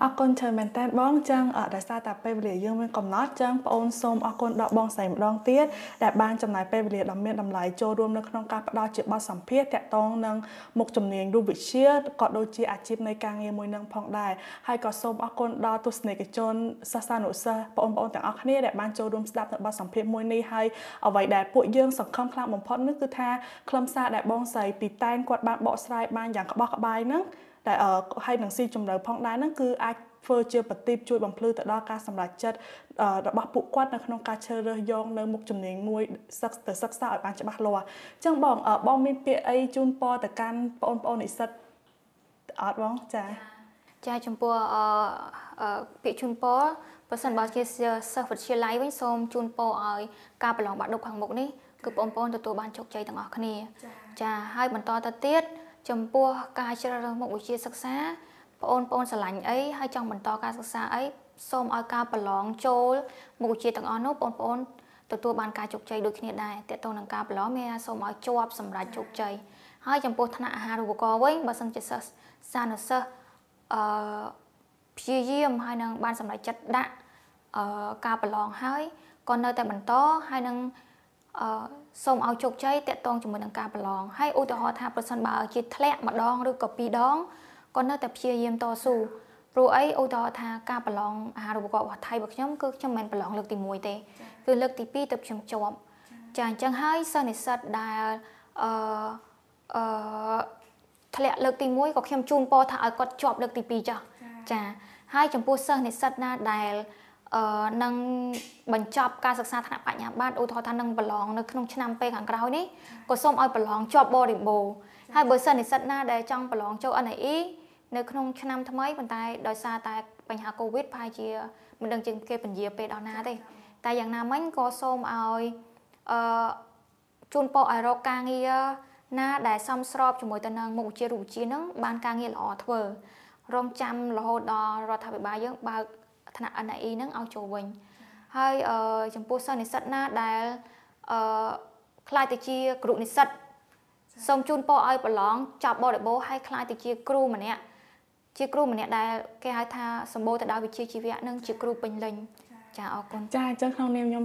អរគុណច្រើនមែនតើបងចឹងដោយសារតែពេលវេលាយើងមានកំណត់ចឹងបងអូនសូមអរគុណដល់បងស្រីម្ដងទៀតដែលបានចំណាយពេលវេលាដ៏មានតម្លៃចូលរួមនៅក្នុងការផ្ដល់ជាបទសម្ភាសន៍តាក់ទងនឹងមុខជំនាញរូបវិទ្យាក៏ដូចជាអាជីពនៃការងារមួយនឹងផងដែរហើយក៏សូមអរគុណដល់ទស្សនិកជនសិស្សានុសិស្សបងប្អូនទាំងអស់គ្នាដែលបានចូលរួមស្ដាប់នៅបទសម្ភាសន៍មួយនេះហើយអ្វីដែលពួកយើងសង្ឃឹមខ្លាំងបំផុតនោះគឺថាខ្លឹមសារដែលបងស្រីពីតែនគាត់បានបកស្រាយបានយ៉ាងក្បោះក្បាយហ្នឹង តែហើយនឹងស៊ីជម្រៅផងដែរហ្នឹងគឺអាចធ្វើជាប្រទីបជួយបំភ្លឺទៅដល់ការសម្រេចចិត្តរបស់ពួកគាត់នៅក្នុងការជ្រើសរើសយកនៅមុខជំនាញមួយសិក្សាទៅសិក្សាឲ្យបានច្បាស់លាស់អញ្ចឹងបងបងមានពាក្យអីជូនពរទៅកាន់បងប្អូននិស្សិតអត់បងចាចាចំពោះអឺពាក្យជូនពរបើសិនបើជាសិស្សវិទ្យាល័យវិញសូមជូនពរឲ្យការប្រឡងបាក់ឌុបខាងមុខនេះគឺបងប្អូនទទួលបានជោគជ័យទាំងអស់គ្នា ចាហើយបន្តទៅទៀត ចំពោះការជ្រើសរើសមុខវិជ្ជាសិក្សាបងប្អូនស្រឡាញ់អីហើយចង់បន្តការសិក្សាអីសូមឲ្យការប្រឡងចូលមុខវិជ្ជាទាំងអស់នោះបងប្អូនទទួលបានការជោគជ័យដូចគ្នាដែរតើតើនឹងការប្រឡងមានសូមឲ្យជាប់សម្រាប់ជោគជ័យហើយចំពោះថ្នាក់អាហារូបករណ៍វិញបើសិនជាសិស្សសានុសិស្សអឺព្យាយាមហើយនឹងបានសម្រេចចិត្តដាក់អឺការប្រឡងហើយក៏នៅតែបន្តហើយនឹងអឺ សូមឲ្យជោគជ័យតាក់ទងជាមួយនឹងការប្រឡងហើយឧទាហរណ៍ថាប្រសិនបើជាធ្លាក់ម្ដងឬក៏ពីរដងក៏នៅតែព្យាយាមតស៊ូព្រោះអីឧទាហរណ៍ថាការប្រឡងអាហារូបករណ៍របស់ថៃរបស់ខ្ញុំគឺខ្ញុំមិនប្រឡងលើកទី1ទេគឺលើកទី2ទៅខ្ញុំជាប់ចាអញ្ចឹងហើយសិស្សនិស្សិតដែលអឺអឺធ្លាក់លើកទី1ក៏ខ្ញុំជូនពរថាឲ្យគាត់ជាប់លើកទី2ចាស់ចាហើយចំពោះសិស្សនិស្សិតណាដែលអឺ នឹងបញ្ចប់ការសិក្សាថ្នាក់បញ្ញាបត្រឧទាហរណ៍ថានឹងប្រឡងនៅក្នុងឆ្នាំពេលខាងក្រោយនេះក៏សូមឲ្យប្រឡងជាប់បរិបូរណ៍ហើយបើសិននិស្សិតណាដែលចង់ប្រឡងចូល NAE នៅក្នុងឆ្នាំថ្មីប៉ុន្តែដោយសារតែបញ្ហា Covid ប្រហែលជាមិនដឹងជាគេពន្យាពេលដល់ណាទេតែយ៉ាងណាមិញក៏សូមឲ្យអឺជូនពរឲ្យរកការងារណាដែលសមស្របជាមួយទៅនឹងមុខវិជ្ជារូបវិទ្យានឹងបានការងារល្អធ្វើរងចាំរហូតដល់រដ្ឋាភិបាលយើងបើក ថ្នាក់ NAE នឹងឲ្យចូលវិញហើយចំពោះសិស្សនិស្សិតណាដែលអឺខ្លាចទៅជាគ្រូនិស្សិតសូមជូនពរឲ្យប្រឡងចប់បរិបូរហើយខ្លាយទៅជាគ្រូម្នាក់ជាគ្រូម្នាក់ដែលគេហៅថាសម្បូរទៅដោយវិជ្ជាជីវៈនិងជាគ្រូពេញលេញចាអរគុណចាអញ្ចឹងក្នុងនាមខ្ញុំ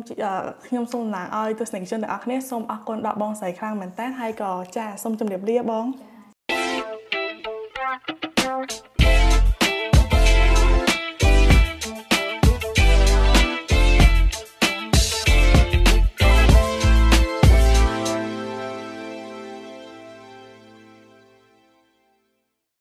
ខ្ញុំសូមតំណាងឲ្យទស្សនិកជនទាំងអស់គ្នាសូមអរគុណដល់បងស្រីខ្លាំងមែនតើហើយក៏ចាសូមជម្រាបលាបងចា